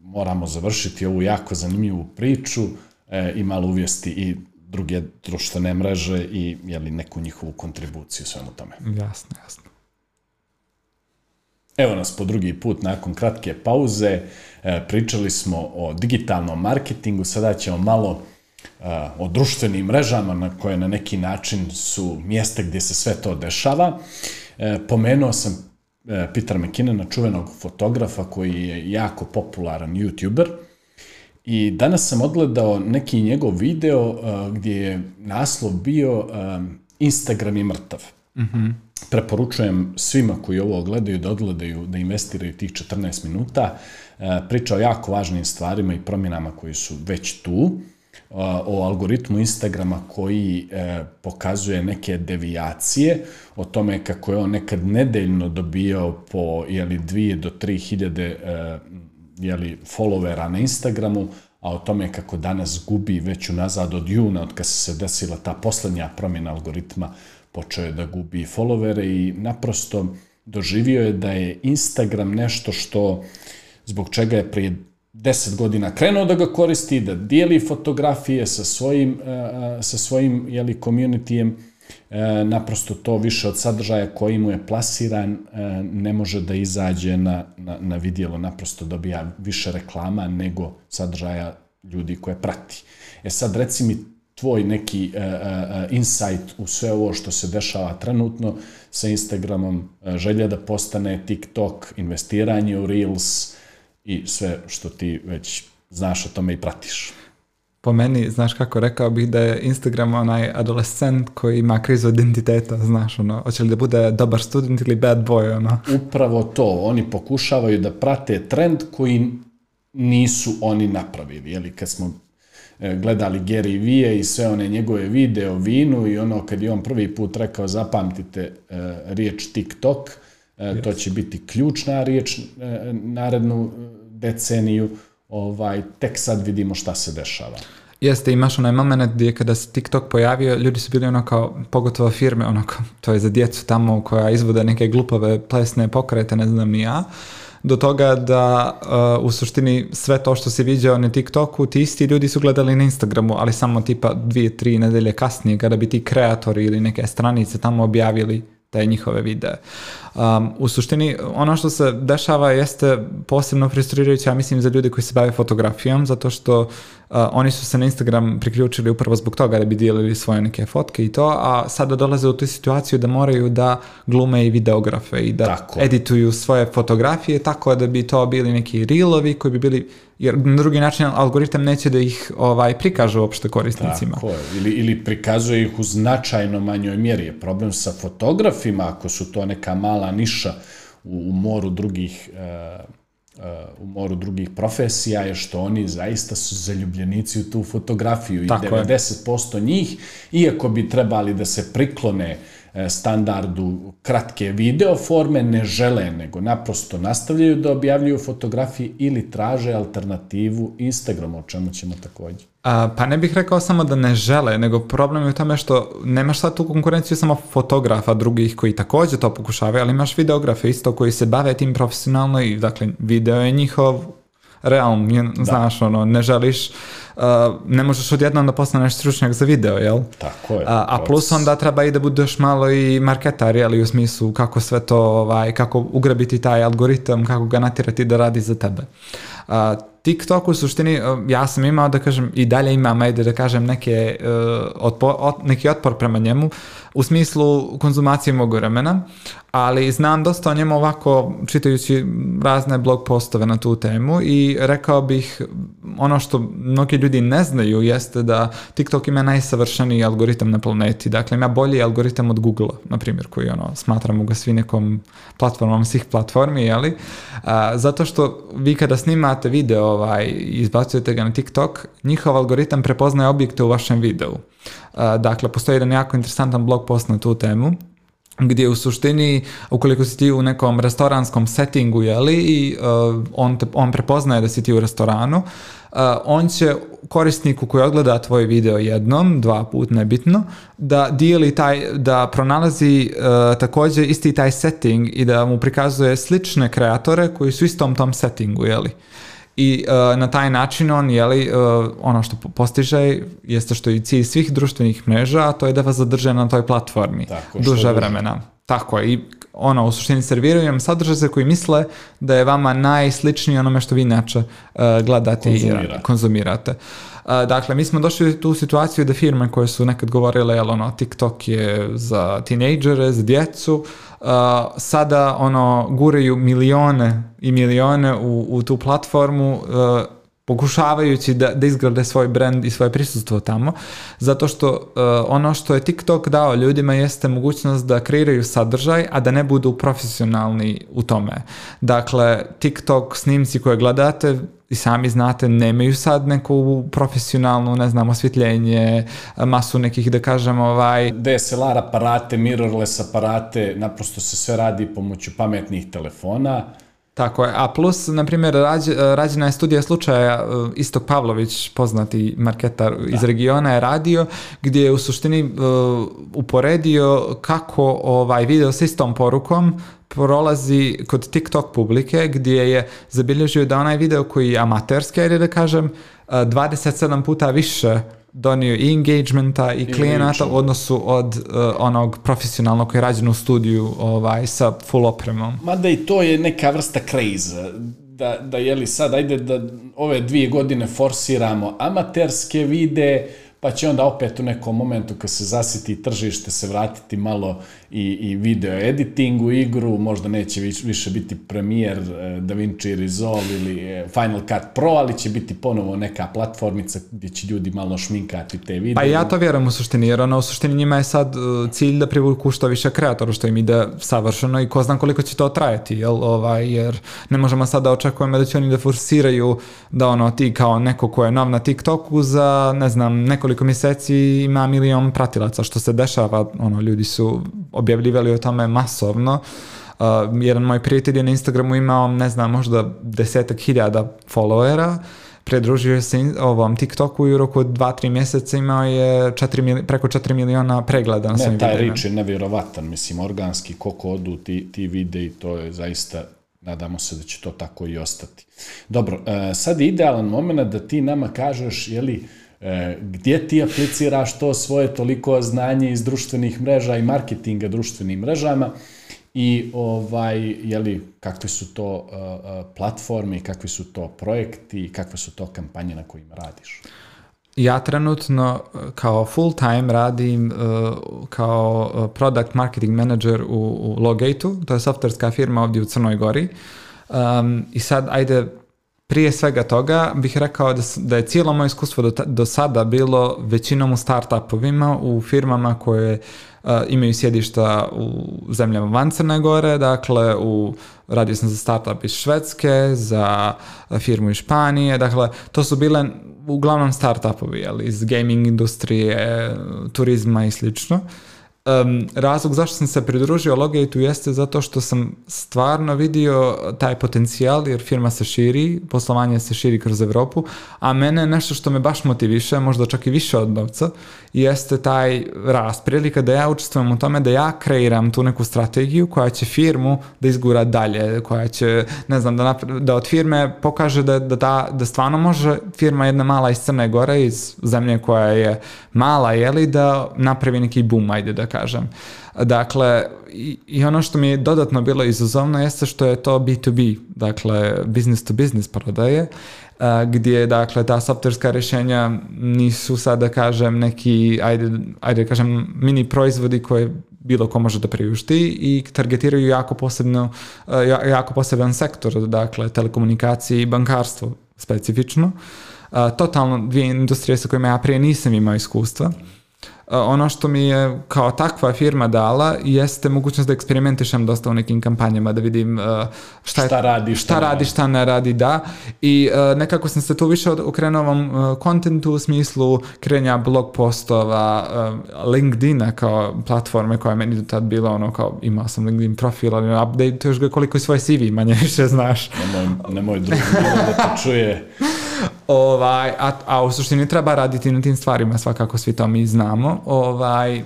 moramo završiti ovu jako zanimljivu priču e, i malo uvijesti i druge društvene mreže i je li neku njihovu kontribuciju svemu tome. Jasno, jasno. Evo nas po drugi put nakon kratke pauze. E, pričali smo o digitalnom marketingu, sada ćemo malo e, o društvenim mrežama na koje na neki način su mjesta gdje se sve to dešava. E, pomenuo sam Peter McKinnona, čuvenog fotografa koji je jako popularan youtuber – I danas sam odgledao neki njegov video uh, gdje je naslov bio um, Instagram je mrtav. Mm -hmm. Preporučujem svima koji ovo gledaju da odgledaju, da investiraju tih 14 minuta. Uh, priča o jako važnim stvarima i promjenama koji su već tu. Uh, o algoritmu Instagrama koji uh, pokazuje neke devijacije, o tome kako je on nekad nedeljno dobio po jeli, 2 do 3 hiljade uh, jeli, followera na Instagramu, a o tome kako danas gubi već unazad od juna, od kad se desila ta poslednja promjena algoritma, počeo je da gubi followere i naprosto doživio je da je Instagram nešto što zbog čega je prije 10 godina krenuo da ga koristi, da dijeli fotografije sa svojim, eh, eh, sa svojim jeli, communityjem, e, naprosto to više od sadržaja koji mu je plasiran e, ne može da izađe na, na, na vidjelo, naprosto dobija više reklama nego sadržaja ljudi koje prati. E sad reci mi tvoj neki e, e, e insight u sve ovo što se dešava trenutno sa Instagramom, e, želja da postane TikTok, investiranje u Reels i sve što ti već znaš o tome i pratiš po meni, znaš kako, rekao bih da je Instagram onaj adolescent koji ima krizu identiteta, znaš, ono, hoće li da bude dobar student ili bad boy, ono. Upravo to, oni pokušavaju da prate trend koji nisu oni napravili, jeli, kad smo e, gledali Gary Vee i sve one njegove video o vinu i ono kad je on prvi put rekao zapamtite uh, riječ TikTok, uh, yes. to će biti ključna riječ uh, narednu deceniju, ovaj, tek sad vidimo šta se dešava. Jeste, imaš onaj moment gdje kada se TikTok pojavio, ljudi su bili ono kao, pogotovo firme, ono kao, to je za djecu tamo koja izvode neke glupave plesne pokrete, ne znam ni ja, do toga da uh, u suštini sve to što si viđao na TikToku, ti isti ljudi su gledali na Instagramu, ali samo tipa dvije, tri nedelje kasnije kada bi ti kreatori ili neke stranice tamo objavili te njihove videe. Um, u suštini, ono što se dešava jeste posebno frustrirajuće, ja mislim, za ljude koji se bave fotografijom, zato što uh, oni su se na Instagram priključili upravo zbog toga da bi dijelili svoje neke fotke i to, a sada dolaze u tu situaciju da moraju da glume i videografe i da tako. edituju svoje fotografije tako da bi to bili neki reelovi koji bi bili jer na drugi način algoritam neće da ih ovaj prikaže uopšte korisnicima. Tako je, ili, ili prikazuje ih u značajno manjoj mjeri. Je problem sa fotografima, ako su to neka mala niša u, u moru drugih uh, u moru drugih profesija je što oni zaista su zaljubljenici u tu fotografiju Tako i 90% je. njih, iako bi trebali da se priklone uh, E, standardu kratke video forme ne žele, nego naprosto nastavljaju da objavljuju fotografije ili traže alternativu Instagramu, o čemu ćemo takođe. A, pa ne bih rekao samo da ne žele, nego problem je u tome što nemaš sad tu konkurenciju samo fotografa drugih koji takođe to pokušavaju, ali imaš videografe isto koji se bave tim profesionalno i dakle video je njihov realm, je, da. znaš ono, ne želiš a, uh, ne možeš odjednom da postaneš stručnjak za video, jel? Tako je. A, a plus onda treba i da budeš malo i marketar, jel, u smislu kako sve to, ovaj, kako ugrabiti taj algoritam, kako ga natirati da radi za tebe. A, TikTok u suštini, eh, ja sam imao da kažem, i dalje imam, ajde da kažem, neke, uh, eh, otpor, ot, neki otpor prema njemu, u smislu konzumacije mog vremena, ali znam dosta o njemu ovako, čitajući razne blog postove na tu temu i rekao bih, ono što mnogi ljudi ne znaju jeste da TikTok ima najsavršeniji algoritam na planeti, dakle ima bolji algoritam od google na primjer, koji ono, smatramo ga svi nekom platformom svih platformi, jeli? Uh, zato što vi kada snimate video ovaj, izbacujete ga na TikTok, njihov algoritam prepoznaje objekte u vašem videu. Uh, dakle, postoji jedan jako interesantan blog post na tu temu gdje u suštini, ukoliko si ti u nekom restoranskom settingu, jeli, i uh, on, te, on prepoznaje da si ti u restoranu, uh, on će korisniku koji odgleda tvoj video jednom, dva put, nebitno, da dijeli taj, da pronalazi uh, također isti taj setting i da mu prikazuje slične kreatore koji su istom tom settingu, jeli. li i uh, na taj način on, jeli, uh, e, ono što postiže jeste što je i cilj svih društvenih mreža, a to je da vas zadrže na toj platformi Tako, duže vremena. Tako je, i ono, u suštini serviraju vam sadržaje koji misle da je vama najsličniji onome što vi inače uh, gledate Konzumira. i konzumirate. Uh, dakle, mi smo došli u tu situaciju da firme koje su nekad govorile, jel, ono, TikTok je za tinejdžere, za djecu, uh, uh, sada ono guraju milione i milione u, u tu platformu uh, pokušavajući da, da izgrade svoj brand i svoje prisustvo tamo, zato što uh, ono što je TikTok dao ljudima jeste mogućnost da kreiraju sadržaj, a da ne budu profesionalni u tome. Dakle, TikTok snimci koje gledate i sami znate, nemaju sad neku profesionalnu, ne znam, osvjetljenje, masu nekih, da kažem, ovaj... DSLR aparate, mirrorless aparate, naprosto se sve radi pomoću pametnih telefona. Tako je, a plus, na primjer, rađ, rađena je studija slučaja, e, Istok Pavlović, poznati marketar da. iz regiona, je radio, gdje je u suštini uh, uporedio kako ovaj video sa istom porukom prolazi kod TikTok publike gdje je zabilježio da onaj video koji je amaterski, ajde da kažem, 27 e, puta više donio i engagementa i, I klijenata u odnosu od uh, onog profesionalnog koji je rađen u studiju ovaj, sa full opremom. Mada i to je neka vrsta craze da, da jeli sad, ajde da ove dvije godine forsiramo amaterske videe, pa će onda opet u nekom momentu kad se zasiti tržište se vratiti malo i, i video editingu igru, možda neće viš, više biti premier e, DaVinci Resolve ili e, Final Cut Pro, ali će biti ponovo neka platformica gdje će ljudi malo šminkati te videe. Pa ja to vjerujem u suštini, jer ono u suštini njima je sad e, cilj da privuku što više kreatora, što im ide savršeno i ko znam koliko će to trajati, jel, ovaj, jer ne možemo sad da očekujemo da će oni da forsiraju da ono ti kao neko ko je nov na TikToku za, ne znam, neko nekoliko mjeseci ima milion pratilaca, što se dešava, ono, ljudi su objavljivali o tome masovno. Uh, jedan moj prijatelj je na Instagramu imao, ne znam, možda desetak hiljada followera, predružio se ovom TikToku i u roku od 2-3 mjeseca imao je 4 mili, preko 4 miliona pregleda na ne, svojim taj videima. Rič je nevjerovatan, mislim, organski, koliko odu ti, ti vide i to je zaista, nadamo se da će to tako i ostati. Dobro, e, sad je idealan moment da ti nama kažeš, jeli, E, gdje ti apliciraš to svoje toliko znanje iz društvenih mreža i marketinga društvenim mrežama i ovaj, jeli, kakve su to e, e, platforme, kakvi su to projekti, kakve su to kampanje na kojima radiš? Ja trenutno kao full time radim uh, kao product marketing manager u, u Logate-u, to je softverska firma ovdje u Crnoj Gori. Um, I sad, ajde, prije svega toga bih rekao da, da je cijelo moje iskustvo do, do sada bilo većinom u startupovima, u firmama koje imaju sjedišta u zemljama van Crne Gore, dakle u, radio sam za startup iz Švedske, za firmu iz Španije, dakle to su bile uglavnom startupovi, ali iz gaming industrije, turizma i slično um, razlog zašto sam se pridružio Logate-u jeste zato što sam stvarno vidio taj potencijal jer firma se širi, poslovanje se širi kroz Evropu, a mene nešto što me baš motiviše, možda čak i više od novca, jeste taj rast, prilika da ja učestvujem u tome da ja kreiram tu neku strategiju koja će firmu da izgura dalje, koja će, ne znam, da, napre, da od firme pokaže da, da, da, da stvarno može firma jedna mala iz Crne Gore, iz zemlje koja je mala, jeli, da napravi neki boom, ajde da kažem kažem. Dakle, i, i ono što mi je dodatno bilo izazovno jeste što je to B2B, dakle business to business prodaje, a, gdje dakle ta softverska rješenja nisu sad da kažem neki, ajde, ajde da kažem mini proizvodi koje bilo ko može da priušti i targetiraju jako, posebno, jako poseban sektor, dakle telekomunikacije i bankarstvo specifično. A, totalno dvije industrije sa kojima ja prije nisam imao iskustva. Eh, ono što mi je kao takva firma dala jeste mogućnost da eksperimentišem dosta u nekim kampanjama, da vidim eh, šta, je, šta radi, šta, šta radi, šta ne radi, da. I eh, nekako sam se tu više okrenuo ovom kontentu u smislu krenja blog postova, LinkedIna kao platforme koja je meni do tad bila ono kao imao sam LinkedIn profil, ali update još ga koliko je svoje CV manje više znaš. Nemoj, nemoj drugi da to čuje. ovaj, a, a u suštini treba raditi na tim stvarima, svakako svi to mi znamo. Ovaj,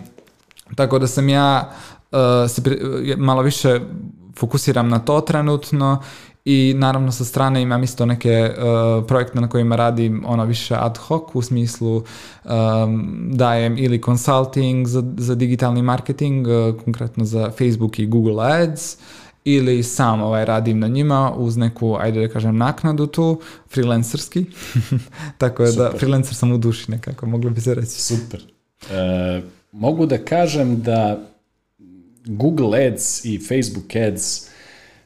tako da sam ja uh, se pri, malo više fokusiram na to trenutno i naravno sa strane imam isto neke uh, projekte na kojima radim ono više ad hoc u smislu um, dajem ili consulting za, za digitalni marketing, uh, konkretno za Facebook i Google Ads, ili sam ovaj, radim na njima uz neku, ajde da kažem, naknadu tu, freelancerski. Tako je da, Super. da, freelancer sam u duši nekako, moglo bi se reći. Super. E, mogu da kažem da Google Ads i Facebook Ads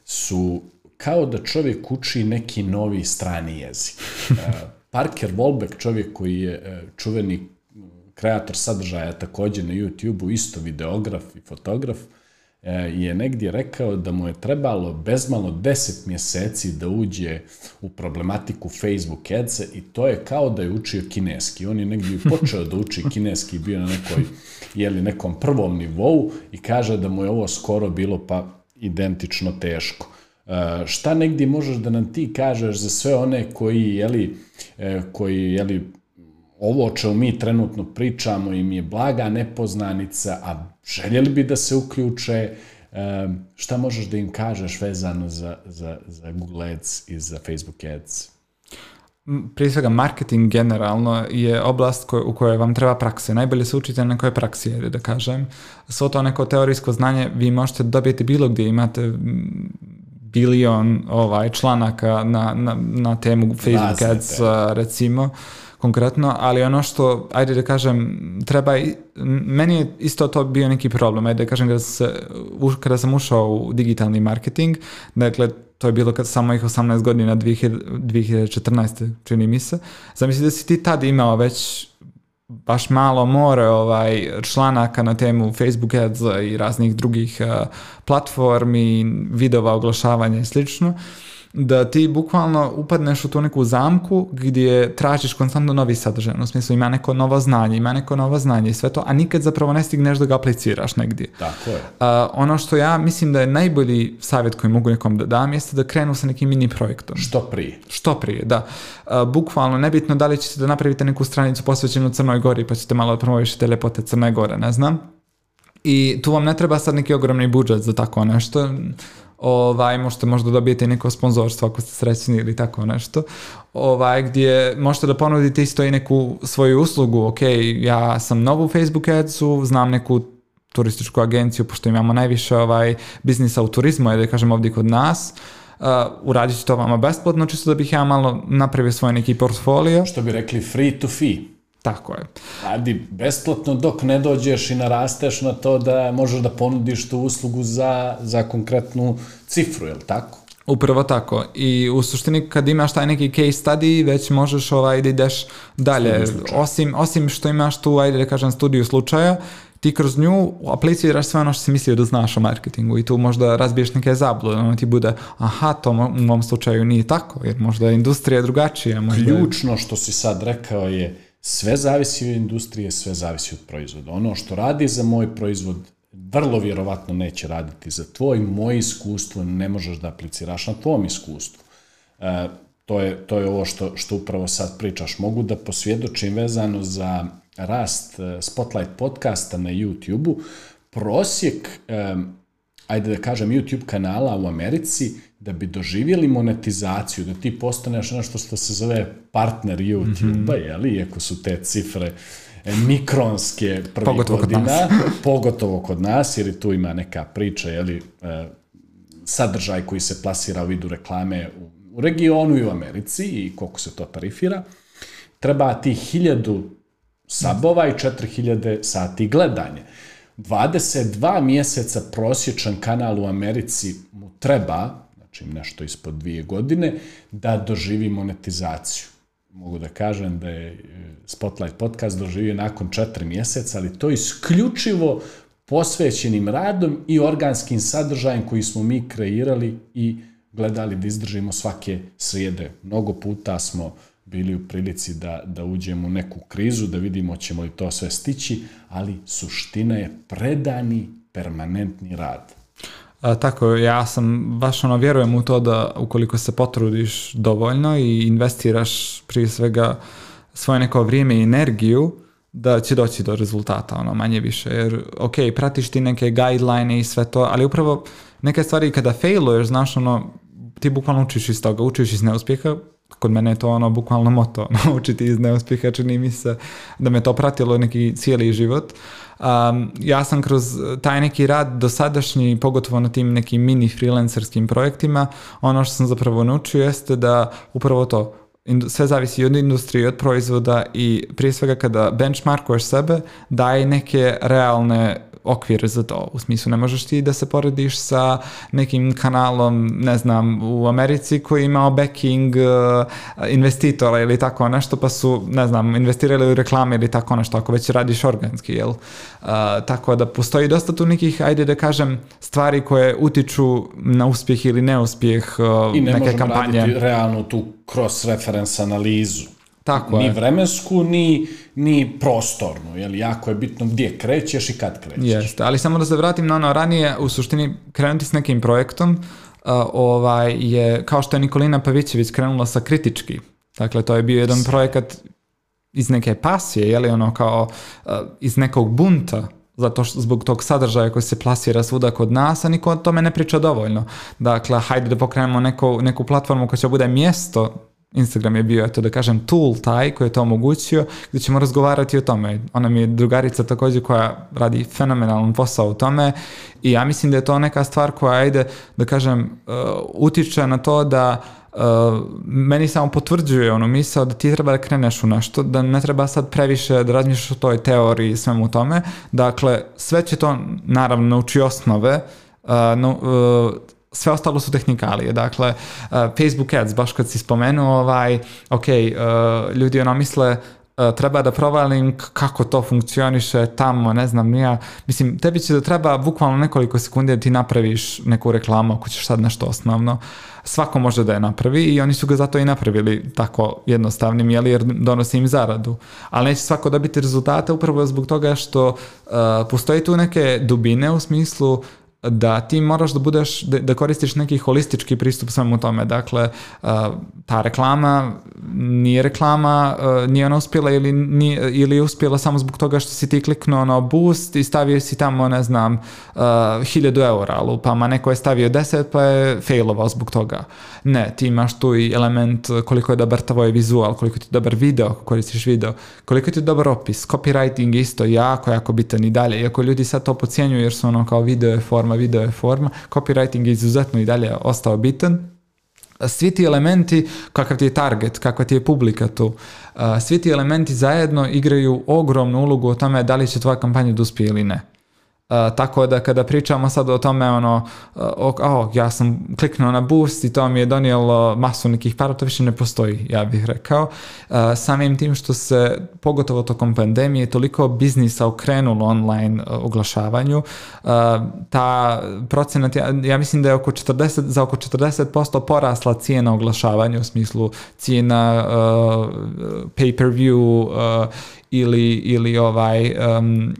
su kao da čovjek uči neki novi strani jezik. E, Parker Wolbeck, čovjek koji je e, čuveni kreator sadržaja takođe na YouTube-u, isto videograf i fotograf, E, je negdje rekao da mu je trebalo bezmalo 10 mjeseci da uđe u problematiku Facebook ads i to je kao da je učio kineski. On je negdje počeo da uči kineski, bio na nekoj, jeli, nekom prvom nivou i kaže da mu je ovo skoro bilo pa identično teško. E, šta negdje možeš da nam ti kažeš za sve one koji, jeli, e, koji jeli, ovo o čemu mi trenutno pričamo im je blaga nepoznanica, a željeli bi da se uključe, e, šta možeš da im kažeš vezano za, za, za Google Ads i za Facebook Ads? prije svega marketing generalno je oblast koj, u kojoj vam treba prakse. Najbolje se učite na nekoj praksi, da kažem. Svo to neko teorijsko znanje vi možete dobiti bilo gdje imate bilion ovaj, članaka na, na, na temu Facebook Razne, ads, recimo, konkretno, ali ono što, ajde da kažem, treba, meni je isto to bio neki problem, ajde da kažem, kada, se, kada sam ušao u digitalni marketing, dakle, to je bilo kad sam mojih 18 godina 2014. čini mi se. Zamisli da si ti tad imao već baš malo more ovaj članaka na temu Facebook ads i raznih drugih uh, platformi, videova oglašavanja i slično. Uh, da ti bukvalno upadneš u tu neku zamku gdje tražiš konstantno novi sadržaj, u smislu ima neko novo znanje, ima neko novo znanje i sve to, a nikad zapravo ne stigneš da ga apliciraš negdje. Tako je. Uh, ono što ja mislim da je najbolji savjet koji mogu nekom da dam jeste da krenu sa nekim mini projektom. Što prije. Što prije, da. A, bukvalno, nebitno da li ćete da napravite neku stranicu posvećenu Crnoj Gori pa ćete malo da promovišite lepote Crne Gore, ne znam. I tu vam ne treba sad neki ogromni budžet za tako nešto ovaj, možete možda dobijete neko sponzorstvo ako ste srećni ili tako nešto, ovaj, gdje možete da ponudite isto i neku svoju uslugu, ok, ja sam nov u Facebook Adsu, znam neku turističku agenciju, pošto imamo najviše ovaj, biznisa u turizmu, je da kažem ovdje kod nas, uh, uradit ću to vama besplatno, čisto da bih ja malo napravio svoj neki portfolio. Što bi rekli free to fee. Tako je. Radi besplatno dok ne dođeš i narasteš na to da možeš da ponudiš tu uslugu za, za konkretnu cifru, je li tako? Upravo tako. I u suštini kad imaš taj neki case study, već možeš ovaj, da ideš dalje. Osim, osim što imaš tu, ajde da kažem, studiju slučaja, ti kroz nju apliciraš sve ono što si mislio da znaš o marketingu i tu možda razbiješ neke zablude, ono ti bude aha, to u mom slučaju nije tako, jer možda industrija je drugačija. Možda... Ključno što si sad rekao je sve zavisi od industrije, sve zavisi od proizvoda. Ono što radi za moj proizvod, vrlo vjerovatno neće raditi za tvoj, moje iskustvo ne možeš da apliciraš na tvom iskustvu. E, to, je, to je ovo što, što upravo sad pričaš. Mogu da posvjedočim vezano za rast e, Spotlight podcasta na YouTube-u. Prosjek, e, ajde da kažem, YouTube kanala u Americi da bi doživjeli monetizaciju, da ti postaneš nešto što se zove partner YouTube-a, mm -hmm. jeli, iako su te cifre e, mikronske prvi pogotovo godina, kod pogotovo kod nas, jer tu ima neka priča, jeli, e, sadržaj koji se plasira u vidu reklame u, u regionu i u Americi i koliko se to tarifira, treba ti hiljadu sabova i 4000 sati gledanje. 22 mjeseca prosječan kanal u Americi mu treba čim nešto ispod dvije godine, da doživi monetizaciju. Mogu da kažem da je e, Spotlight podcast doživio nakon četiri mjeseca, ali to isključivo posvećenim radom i organskim sadržajem koji smo mi kreirali i gledali da izdržimo svake srijede. Mnogo puta smo bili u prilici da, da uđemo u neku krizu, da vidimo ćemo li to sve stići, ali suština je predani permanentni rad. A, tako, ja sam baš ono, vjerujem u to da ukoliko se potrudiš dovoljno i investiraš prije svega svoje neko vrijeme i energiju, da će doći do rezultata, ono, manje više. Jer, ok, pratiš ti neke guideline i sve to, ali upravo neke stvari kada failuješ, znaš, ono, ti bukvalno učiš iz toga, učiš iz neuspjeha, kod mene je to ono bukvalno moto, ono, učiti iz neuspjeha, čini mi se da me to pratilo neki cijeli život, Um, ja sam kroz taj neki rad dosadašnji, pogotovo na tim nekim mini freelancerskim projektima, ono što sam zapravo naučio jeste da upravo to sve zavisi od industrije, od proizvoda i prije svega kada benchmarkuješ sebe, daj neke realne okvir za to. U smislu, ne možeš ti da se porediš sa nekim kanalom, ne znam, u Americi koji ima backing uh, investitora ili tako nešto, pa su, ne znam, investirali u reklame ili tako nešto, ako već radiš organski, jel? Uh, tako da postoji dosta tu nekih, ajde da kažem, stvari koje utiču na uspjeh ili neuspjeh uh, I ne neke kampanje. I ne možemo raditi realno tu cross-reference analizu. Tako ni je. vremensku, ni, ni prostornu, jer jako je bitno gdje krećeš i kad krećeš. Jeste, ali samo da se vratim na ono ranije, u suštini krenuti s nekim projektom, uh, ovaj je, kao što je Nikolina Pavićević krenula sa kritički, dakle to je bio jedan projekat iz neke pasije, je ono kao uh, iz nekog bunta, zato što zbog tog sadržaja koji se plasira svuda kod nas, a niko o tome ne priča dovoljno. Dakle, hajde da pokrenemo neko, neku platformu koja će bude mjesto Instagram je bio, eto da kažem, tool taj koji je to omogućio, gdje ćemo razgovarati o tome. Ona mi je drugarica takođe koja radi fenomenalan posao u tome i ja mislim da je to neka stvar koja ide, da kažem, uh, utiče na to da Uh, meni samo potvrđuje ono misao da ti treba da kreneš u nešto, da ne treba sad previše da razmišljaš o toj teoriji i svemu tome. Dakle, sve će to naravno nauči osnove, uh, no, uh, sve ostalo su tehnikalije. Dakle, uh, Facebook ads, baš kad si spomenuo, ovaj, ok, uh, ljudi ono misle, E, treba da provalim kako to funkcioniše tamo, ne znam, nija. Mislim, tebi će da treba bukvalno nekoliko sekundi da ti napraviš neku reklamu ako ćeš sad nešto osnovno. Svako može da je napravi i oni su ga zato i napravili tako jednostavnim, jeli, jer donosi im zaradu. Ali neće svako dobiti rezultate upravo zbog toga što uh, postoji tu neke dubine u smislu da ti moraš da budeš, da, da, koristiš neki holistički pristup svemu tome. Dakle, uh, ta reklama nije reklama, uh, nije ona uspjela ili, nije, ili je uspjela samo zbog toga što si ti kliknuo na boost i stavio si tamo, ne znam, uh, hiljadu eura lupama, neko je stavio 10 pa je failovao zbog toga. Ne, ti imaš tu i element koliko je dobar tvoj vizual, koliko ti je dobar video, koristiš video, koliko ti je dobar opis, copywriting isto jako, jako bitan i dalje, iako ljudi sad to pocijenjuju jer su ono kao video je forma video je forma, copywriting je izuzetno i dalje ostao bitan, svi ti elementi, kakav ti je target, kakva ti je publika tu, uh, svi ti elementi zajedno igraju ogromnu ulogu o tome da li će tvoja kampanja dospije da ili ne. Uh, tako da kada pričamo sad o tome ono, uh, oh, ja sam kliknuo na boost i to mi je donijelo masu nekih para, to više ne postoji, ja bih rekao. Uh, samim tim što se, pogotovo tokom pandemije, toliko biznisa okrenulo online e, oglašavanju, ta procenat, ja, ja, mislim da je oko 40, za oko 40% porasla cijena oglašavanja u smislu cijena e, pay-per-view e, ili, ili ovaj um,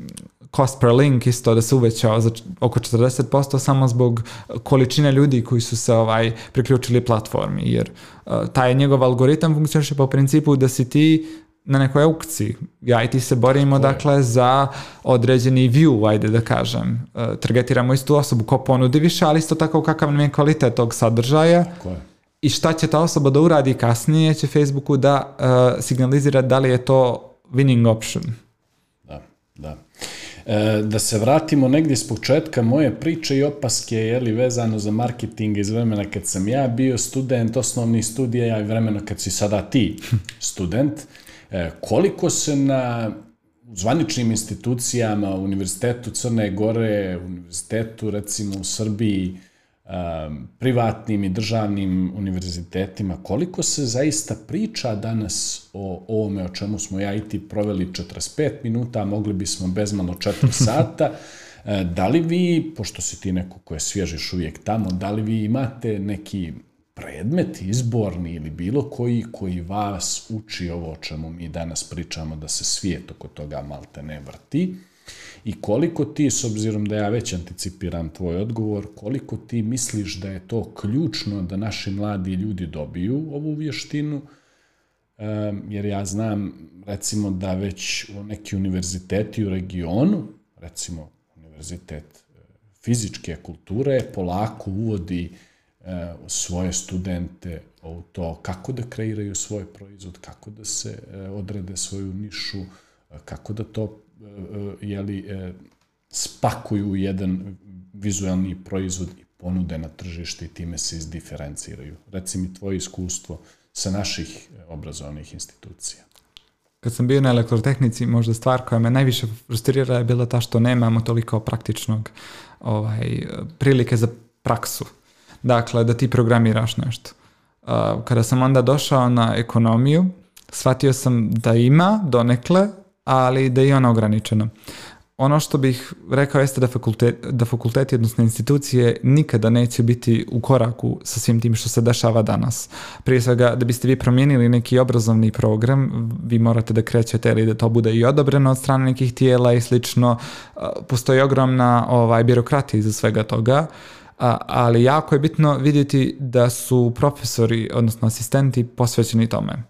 cost per link isto da se uvećao za oko 40% samo zbog količine ljudi koji su se ovaj priključili platformi jer uh, taj njegov algoritam funkcioniše po principu da si ti na nekoj aukciji. Ja i ti se borimo Tako dakle je. za određeni view, ajde da kažem. Uh, targetiramo istu osobu ko ponudi više, ali isto tako kakav nam je kvalitet tog sadržaja. Tako je. I šta će ta osoba da uradi kasnije će Facebooku da uh, signalizira da li je to winning option. Da, da. E, da se vratimo negdje s početka moje priče i opaske je li vezano za marketing iz vremena kad sam ja bio student osnovnih studija i vremena kad si sada ti student. E, koliko se na zvaničnim institucijama, univerzitetu Crne Gore, univerzitetu recimo u Srbiji, Um, privatnim i državnim univerzitetima, koliko se zaista priča danas o ovome o čemu smo ja i ti proveli 45 minuta, a mogli bismo bezmalo 4 sata, e, da li vi, pošto si ti neko ko je svježiš uvijek tamo, da li vi imate neki predmet izborni ili bilo koji koji vas uči ovo o čemu mi danas pričamo, da se svijet oko toga malte ne vrti, I koliko ti, s obzirom da ja već anticipiram tvoj odgovor, koliko ti misliš da je to ključno da naši mladi ljudi dobiju ovu vještinu, jer ja znam recimo da već u neki univerziteti u regionu, recimo univerzitet e, fizičke kulture, polako uvodi e, svoje studente u to kako da kreiraju svoj proizvod, kako da se e, odrede svoju nišu, kako da to E, e, jeli, e, spakuju jedan vizuelni proizvod i ponude na tržište i time se izdiferenciraju. Reci mi tvoje iskustvo sa naših obrazovnih institucija. Kad sam bio na elektrotehnici, možda stvar koja me najviše frustrirala je bila ta što nemamo toliko praktičnog ovaj, prilike za praksu. Dakle, da ti programiraš nešto. Kada sam onda došao na ekonomiju, shvatio sam da ima donekle, ali da je ona ograničena. Ono što bih rekao jeste da, fakultet, da fakulteti, odnosno institucije, nikada neće biti u koraku sa svim tim što se dešava danas. Prije svega, da biste vi promijenili neki obrazovni program, vi morate da krećete ili da to bude i odobreno od strane nekih tijela i slično. Postoji ogromna ovaj, birokratija iza svega toga. ali jako je bitno vidjeti da su profesori, odnosno asistenti, posvećeni tome.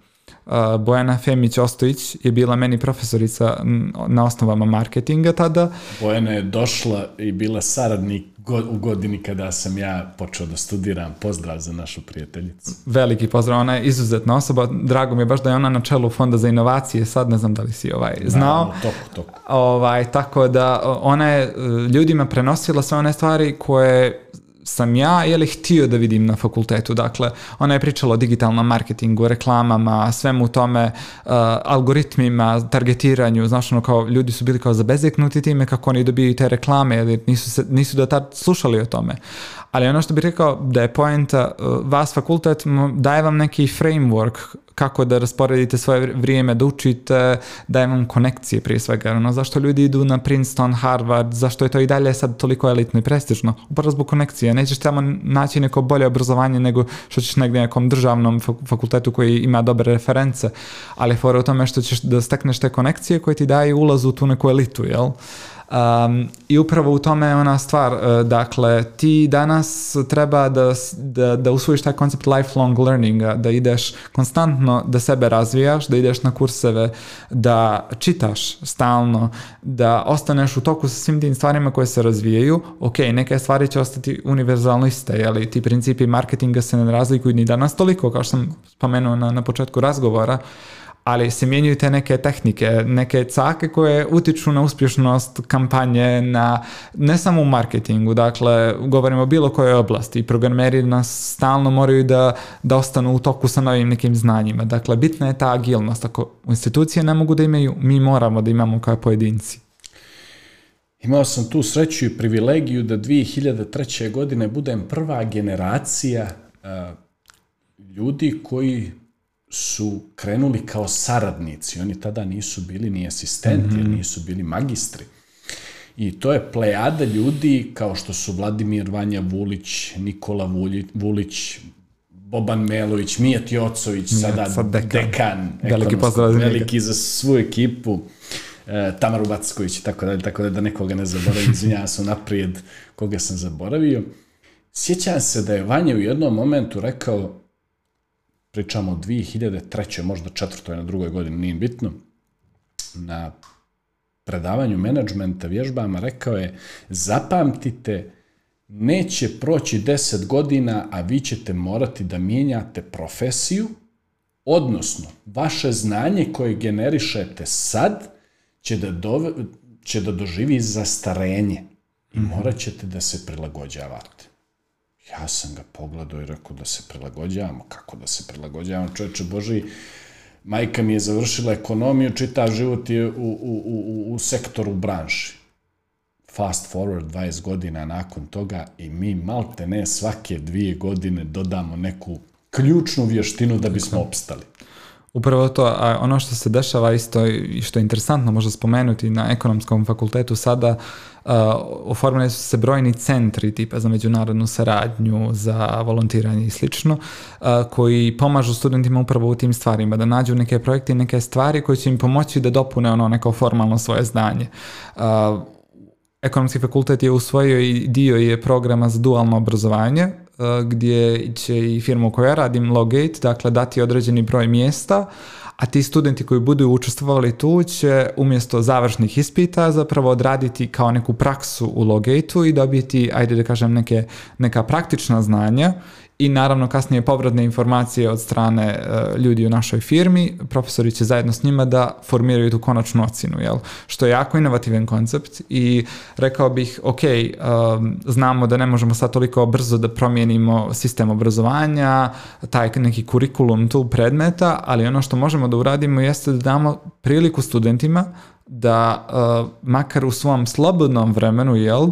Eh, Bojana Femić Ostojić je bila meni profesorica na osnovama marketinga tada. Bojana je došla i bila saradnik u godini kada sam ja počeo da studiram. Pozdrav za našu prijateljicu. Veliki pozdrav, ona je izuzetna osoba. Drago mi je baš da je ona na čelu Fonda za inovacije, sad ne znam da li si ovaj znao. Da, toku, toku. Ovaj, tako da ona je eh, ljudima prenosila sve one stvari koje sam ja je li htio da vidim na fakultetu. Dakle, ona je pričala o digitalnom marketingu, reklamama, svemu tome, uh, algoritmima, targetiranju, znaš, ono kao ljudi su bili kao zabezeknuti time kako oni dobijaju te reklame, jer nisu, se, nisu do tad slušali o tome ali ono što bih rekao da je poenta, uh, vas fakultet daje vam neki framework kako da rasporedite svoje vrijeme, da učite, daje vam konekcije prije svega. Ono, zašto ljudi idu na Princeton, Harvard, zašto je to i dalje sad toliko elitno i prestižno? Upravo zbog konekcije. Nećeš tamo naći neko bolje obrazovanje nego što ćeš negdje nekom državnom fakultetu koji ima dobre reference, ali fora u tome što ćeš da stekneš te konekcije koje ti daju ulaz u tu neku elitu, jel? Um, I upravo u tome je ona stvar, e, dakle, ti danas treba da, da, da usvojiš taj koncept lifelong learninga, da ideš konstantno, da sebe razvijaš, da ideš na kurseve, da čitaš stalno, da ostaneš u toku sa svim tim stvarima koje se razvijaju, ok, neke stvari će ostati univerzalno iste, jeli, ti principi marketinga se ne razlikuju ni danas toliko, kao što sam spomenuo na, na početku razgovora, ali se mijenjaju te neke tehnike, neke cake koje utiču na uspješnost kampanje, na, ne samo u marketingu, dakle, govorimo o bilo kojoj oblasti, programeri nas stalno moraju da, da ostanu u toku sa novim nekim znanjima, dakle, bitna je ta agilnost, ako institucije ne mogu da imaju, mi moramo da imamo kao pojedinci. Imao sam tu sreću i privilegiju da 2003. godine budem prva generacija uh, ljudi koji su krenuli kao saradnici. Oni tada nisu bili ni asistenti, mm -hmm. nisu bili magistri. I to je plejada ljudi kao što su Vladimir Vanja Vulić, Nikola Vulić Boban Melović, Mija Tjocović, sada sad dekan. dekan veliki pozdrav za Veliki za svu ekipu. E, Tamaru i tako dalje, tako dalje, da nekoga ne zaboravim, izvinjavam se naprijed koga sam zaboravio. Sjećam se da je Vanja u jednom momentu rekao, pričamo 2003. možda četvrtoj na drugoj godini, nije bitno, na predavanju menadžmenta vježbama rekao je zapamtite neće proći 10 godina, a vi ćete morati da mijenjate profesiju, odnosno vaše znanje koje generišete sad će da, do, će da doživi zastarenje i mhm. morat ćete da se prilagođavate. Ja sam ga pogledao i rekao da se prilagođavam. Kako da se prilagođavam? Čoveče Boži, majka mi je završila ekonomiju, čita život je u, u, u, u sektoru branši. Fast forward 20 godina nakon toga i mi malte ne svake dvije godine dodamo neku ključnu vještinu da bismo opstali. Upravo to, a ono što se dešava isto i što je interesantno možda spomenuti na ekonomskom fakultetu sada, uh, oformili su se brojni centri tipa za međunarodnu saradnju, za volontiranje i slično, uh, koji pomažu studentima upravo u tim stvarima, da nađu neke projekte i neke stvari koje će im pomoći da dopune ono neko formalno svoje znanje. Uh, ekonomski fakultet je usvojio i dio je programa za dualno obrazovanje, Eh, gdje će i firma u kojoj ja radim, Logate, dakle dati određeni broj mjesta, a ti studenti koji budu učestvovali tu će umjesto završnih ispita zapravo odraditi kao neku praksu u Logate-u i dobiti, ajde da kažem, neke, neka praktična znanja i naravno kasnije povratne informacije od strane uh, ljudi u našoj firmi, profesori će zajedno s njima da formiraju tu konačnu ocinu, jel? što je jako inovativan koncept i rekao bih, ok, um, znamo da ne možemo sad toliko brzo da promijenimo sistem obrazovanja, taj neki kurikulum tu predmeta, ali ono što možemo da uradimo jeste da damo priliku studentima da uh, makar u svom slobodnom vremenu, jel,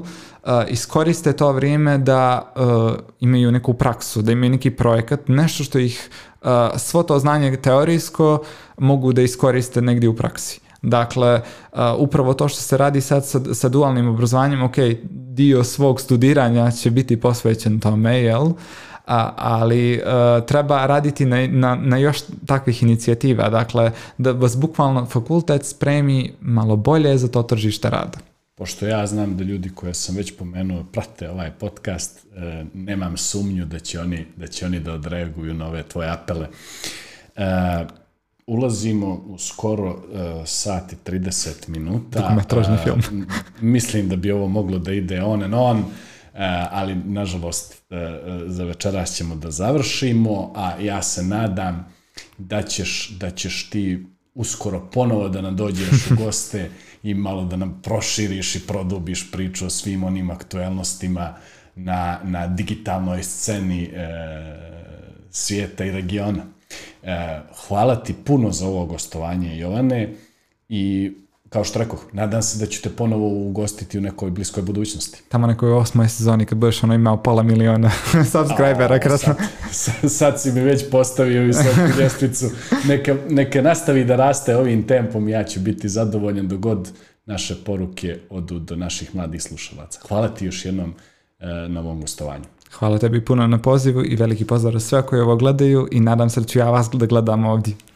uh, iskoriste to vrijeme da uh, imaju neku praksu, da imaju neki projekat, nešto što ih uh, svo to znanje teorijsko mogu da iskoriste negdje u praksi. Dakle, uh, upravo to što se radi sad sa, sa dualnim obrazovanjem, ok, dio svog studiranja će biti posvećen tome, jel? A, ali uh, treba raditi na, na, na još takvih inicijativa, dakle, da vas bukvalno fakultet spremi malo bolje za to tržište rada pošto ja znam da ljudi koje sam već pomenuo prate ovaj podcast, e, nemam sumnju da će oni da, će oni da odreaguju na ove tvoje apele. E, ulazimo u skoro uh, sat i 30 minuta. Dokumentražni film. Uh, mislim da bi ovo moglo da ide on and on, uh, ali nažalost uh, za večeras ćemo da završimo, a ja se nadam da ćeš, da ćeš ti uskoro ponovo da nam dođeš u goste i malo da nam proširiš i produbiš priču o svim onim aktuelnostima na, na digitalnoj sceni e, svijeta i regiona. E, hvala ti puno za ovo gostovanje, Jovane, i kao što rekoh, nadam se da ću te ponovo ugostiti u nekoj bliskoj budućnosti. Tamo nekoj osmoj sezoni kad budeš ono imao pola miliona subscribera. krasno. sad, sad si mi već postavio i sad ljestvicu. Neka, neka nastavi da raste ovim tempom, ja ću biti zadovoljan dogod naše poruke odu do naših mladih slušalaca. Hvala ti još jednom e, na ovom gostovanju. Hvala tebi puno na pozivu i veliki pozdrav sve koji ovo gledaju i nadam se da ću ja vas da gledam ovdje.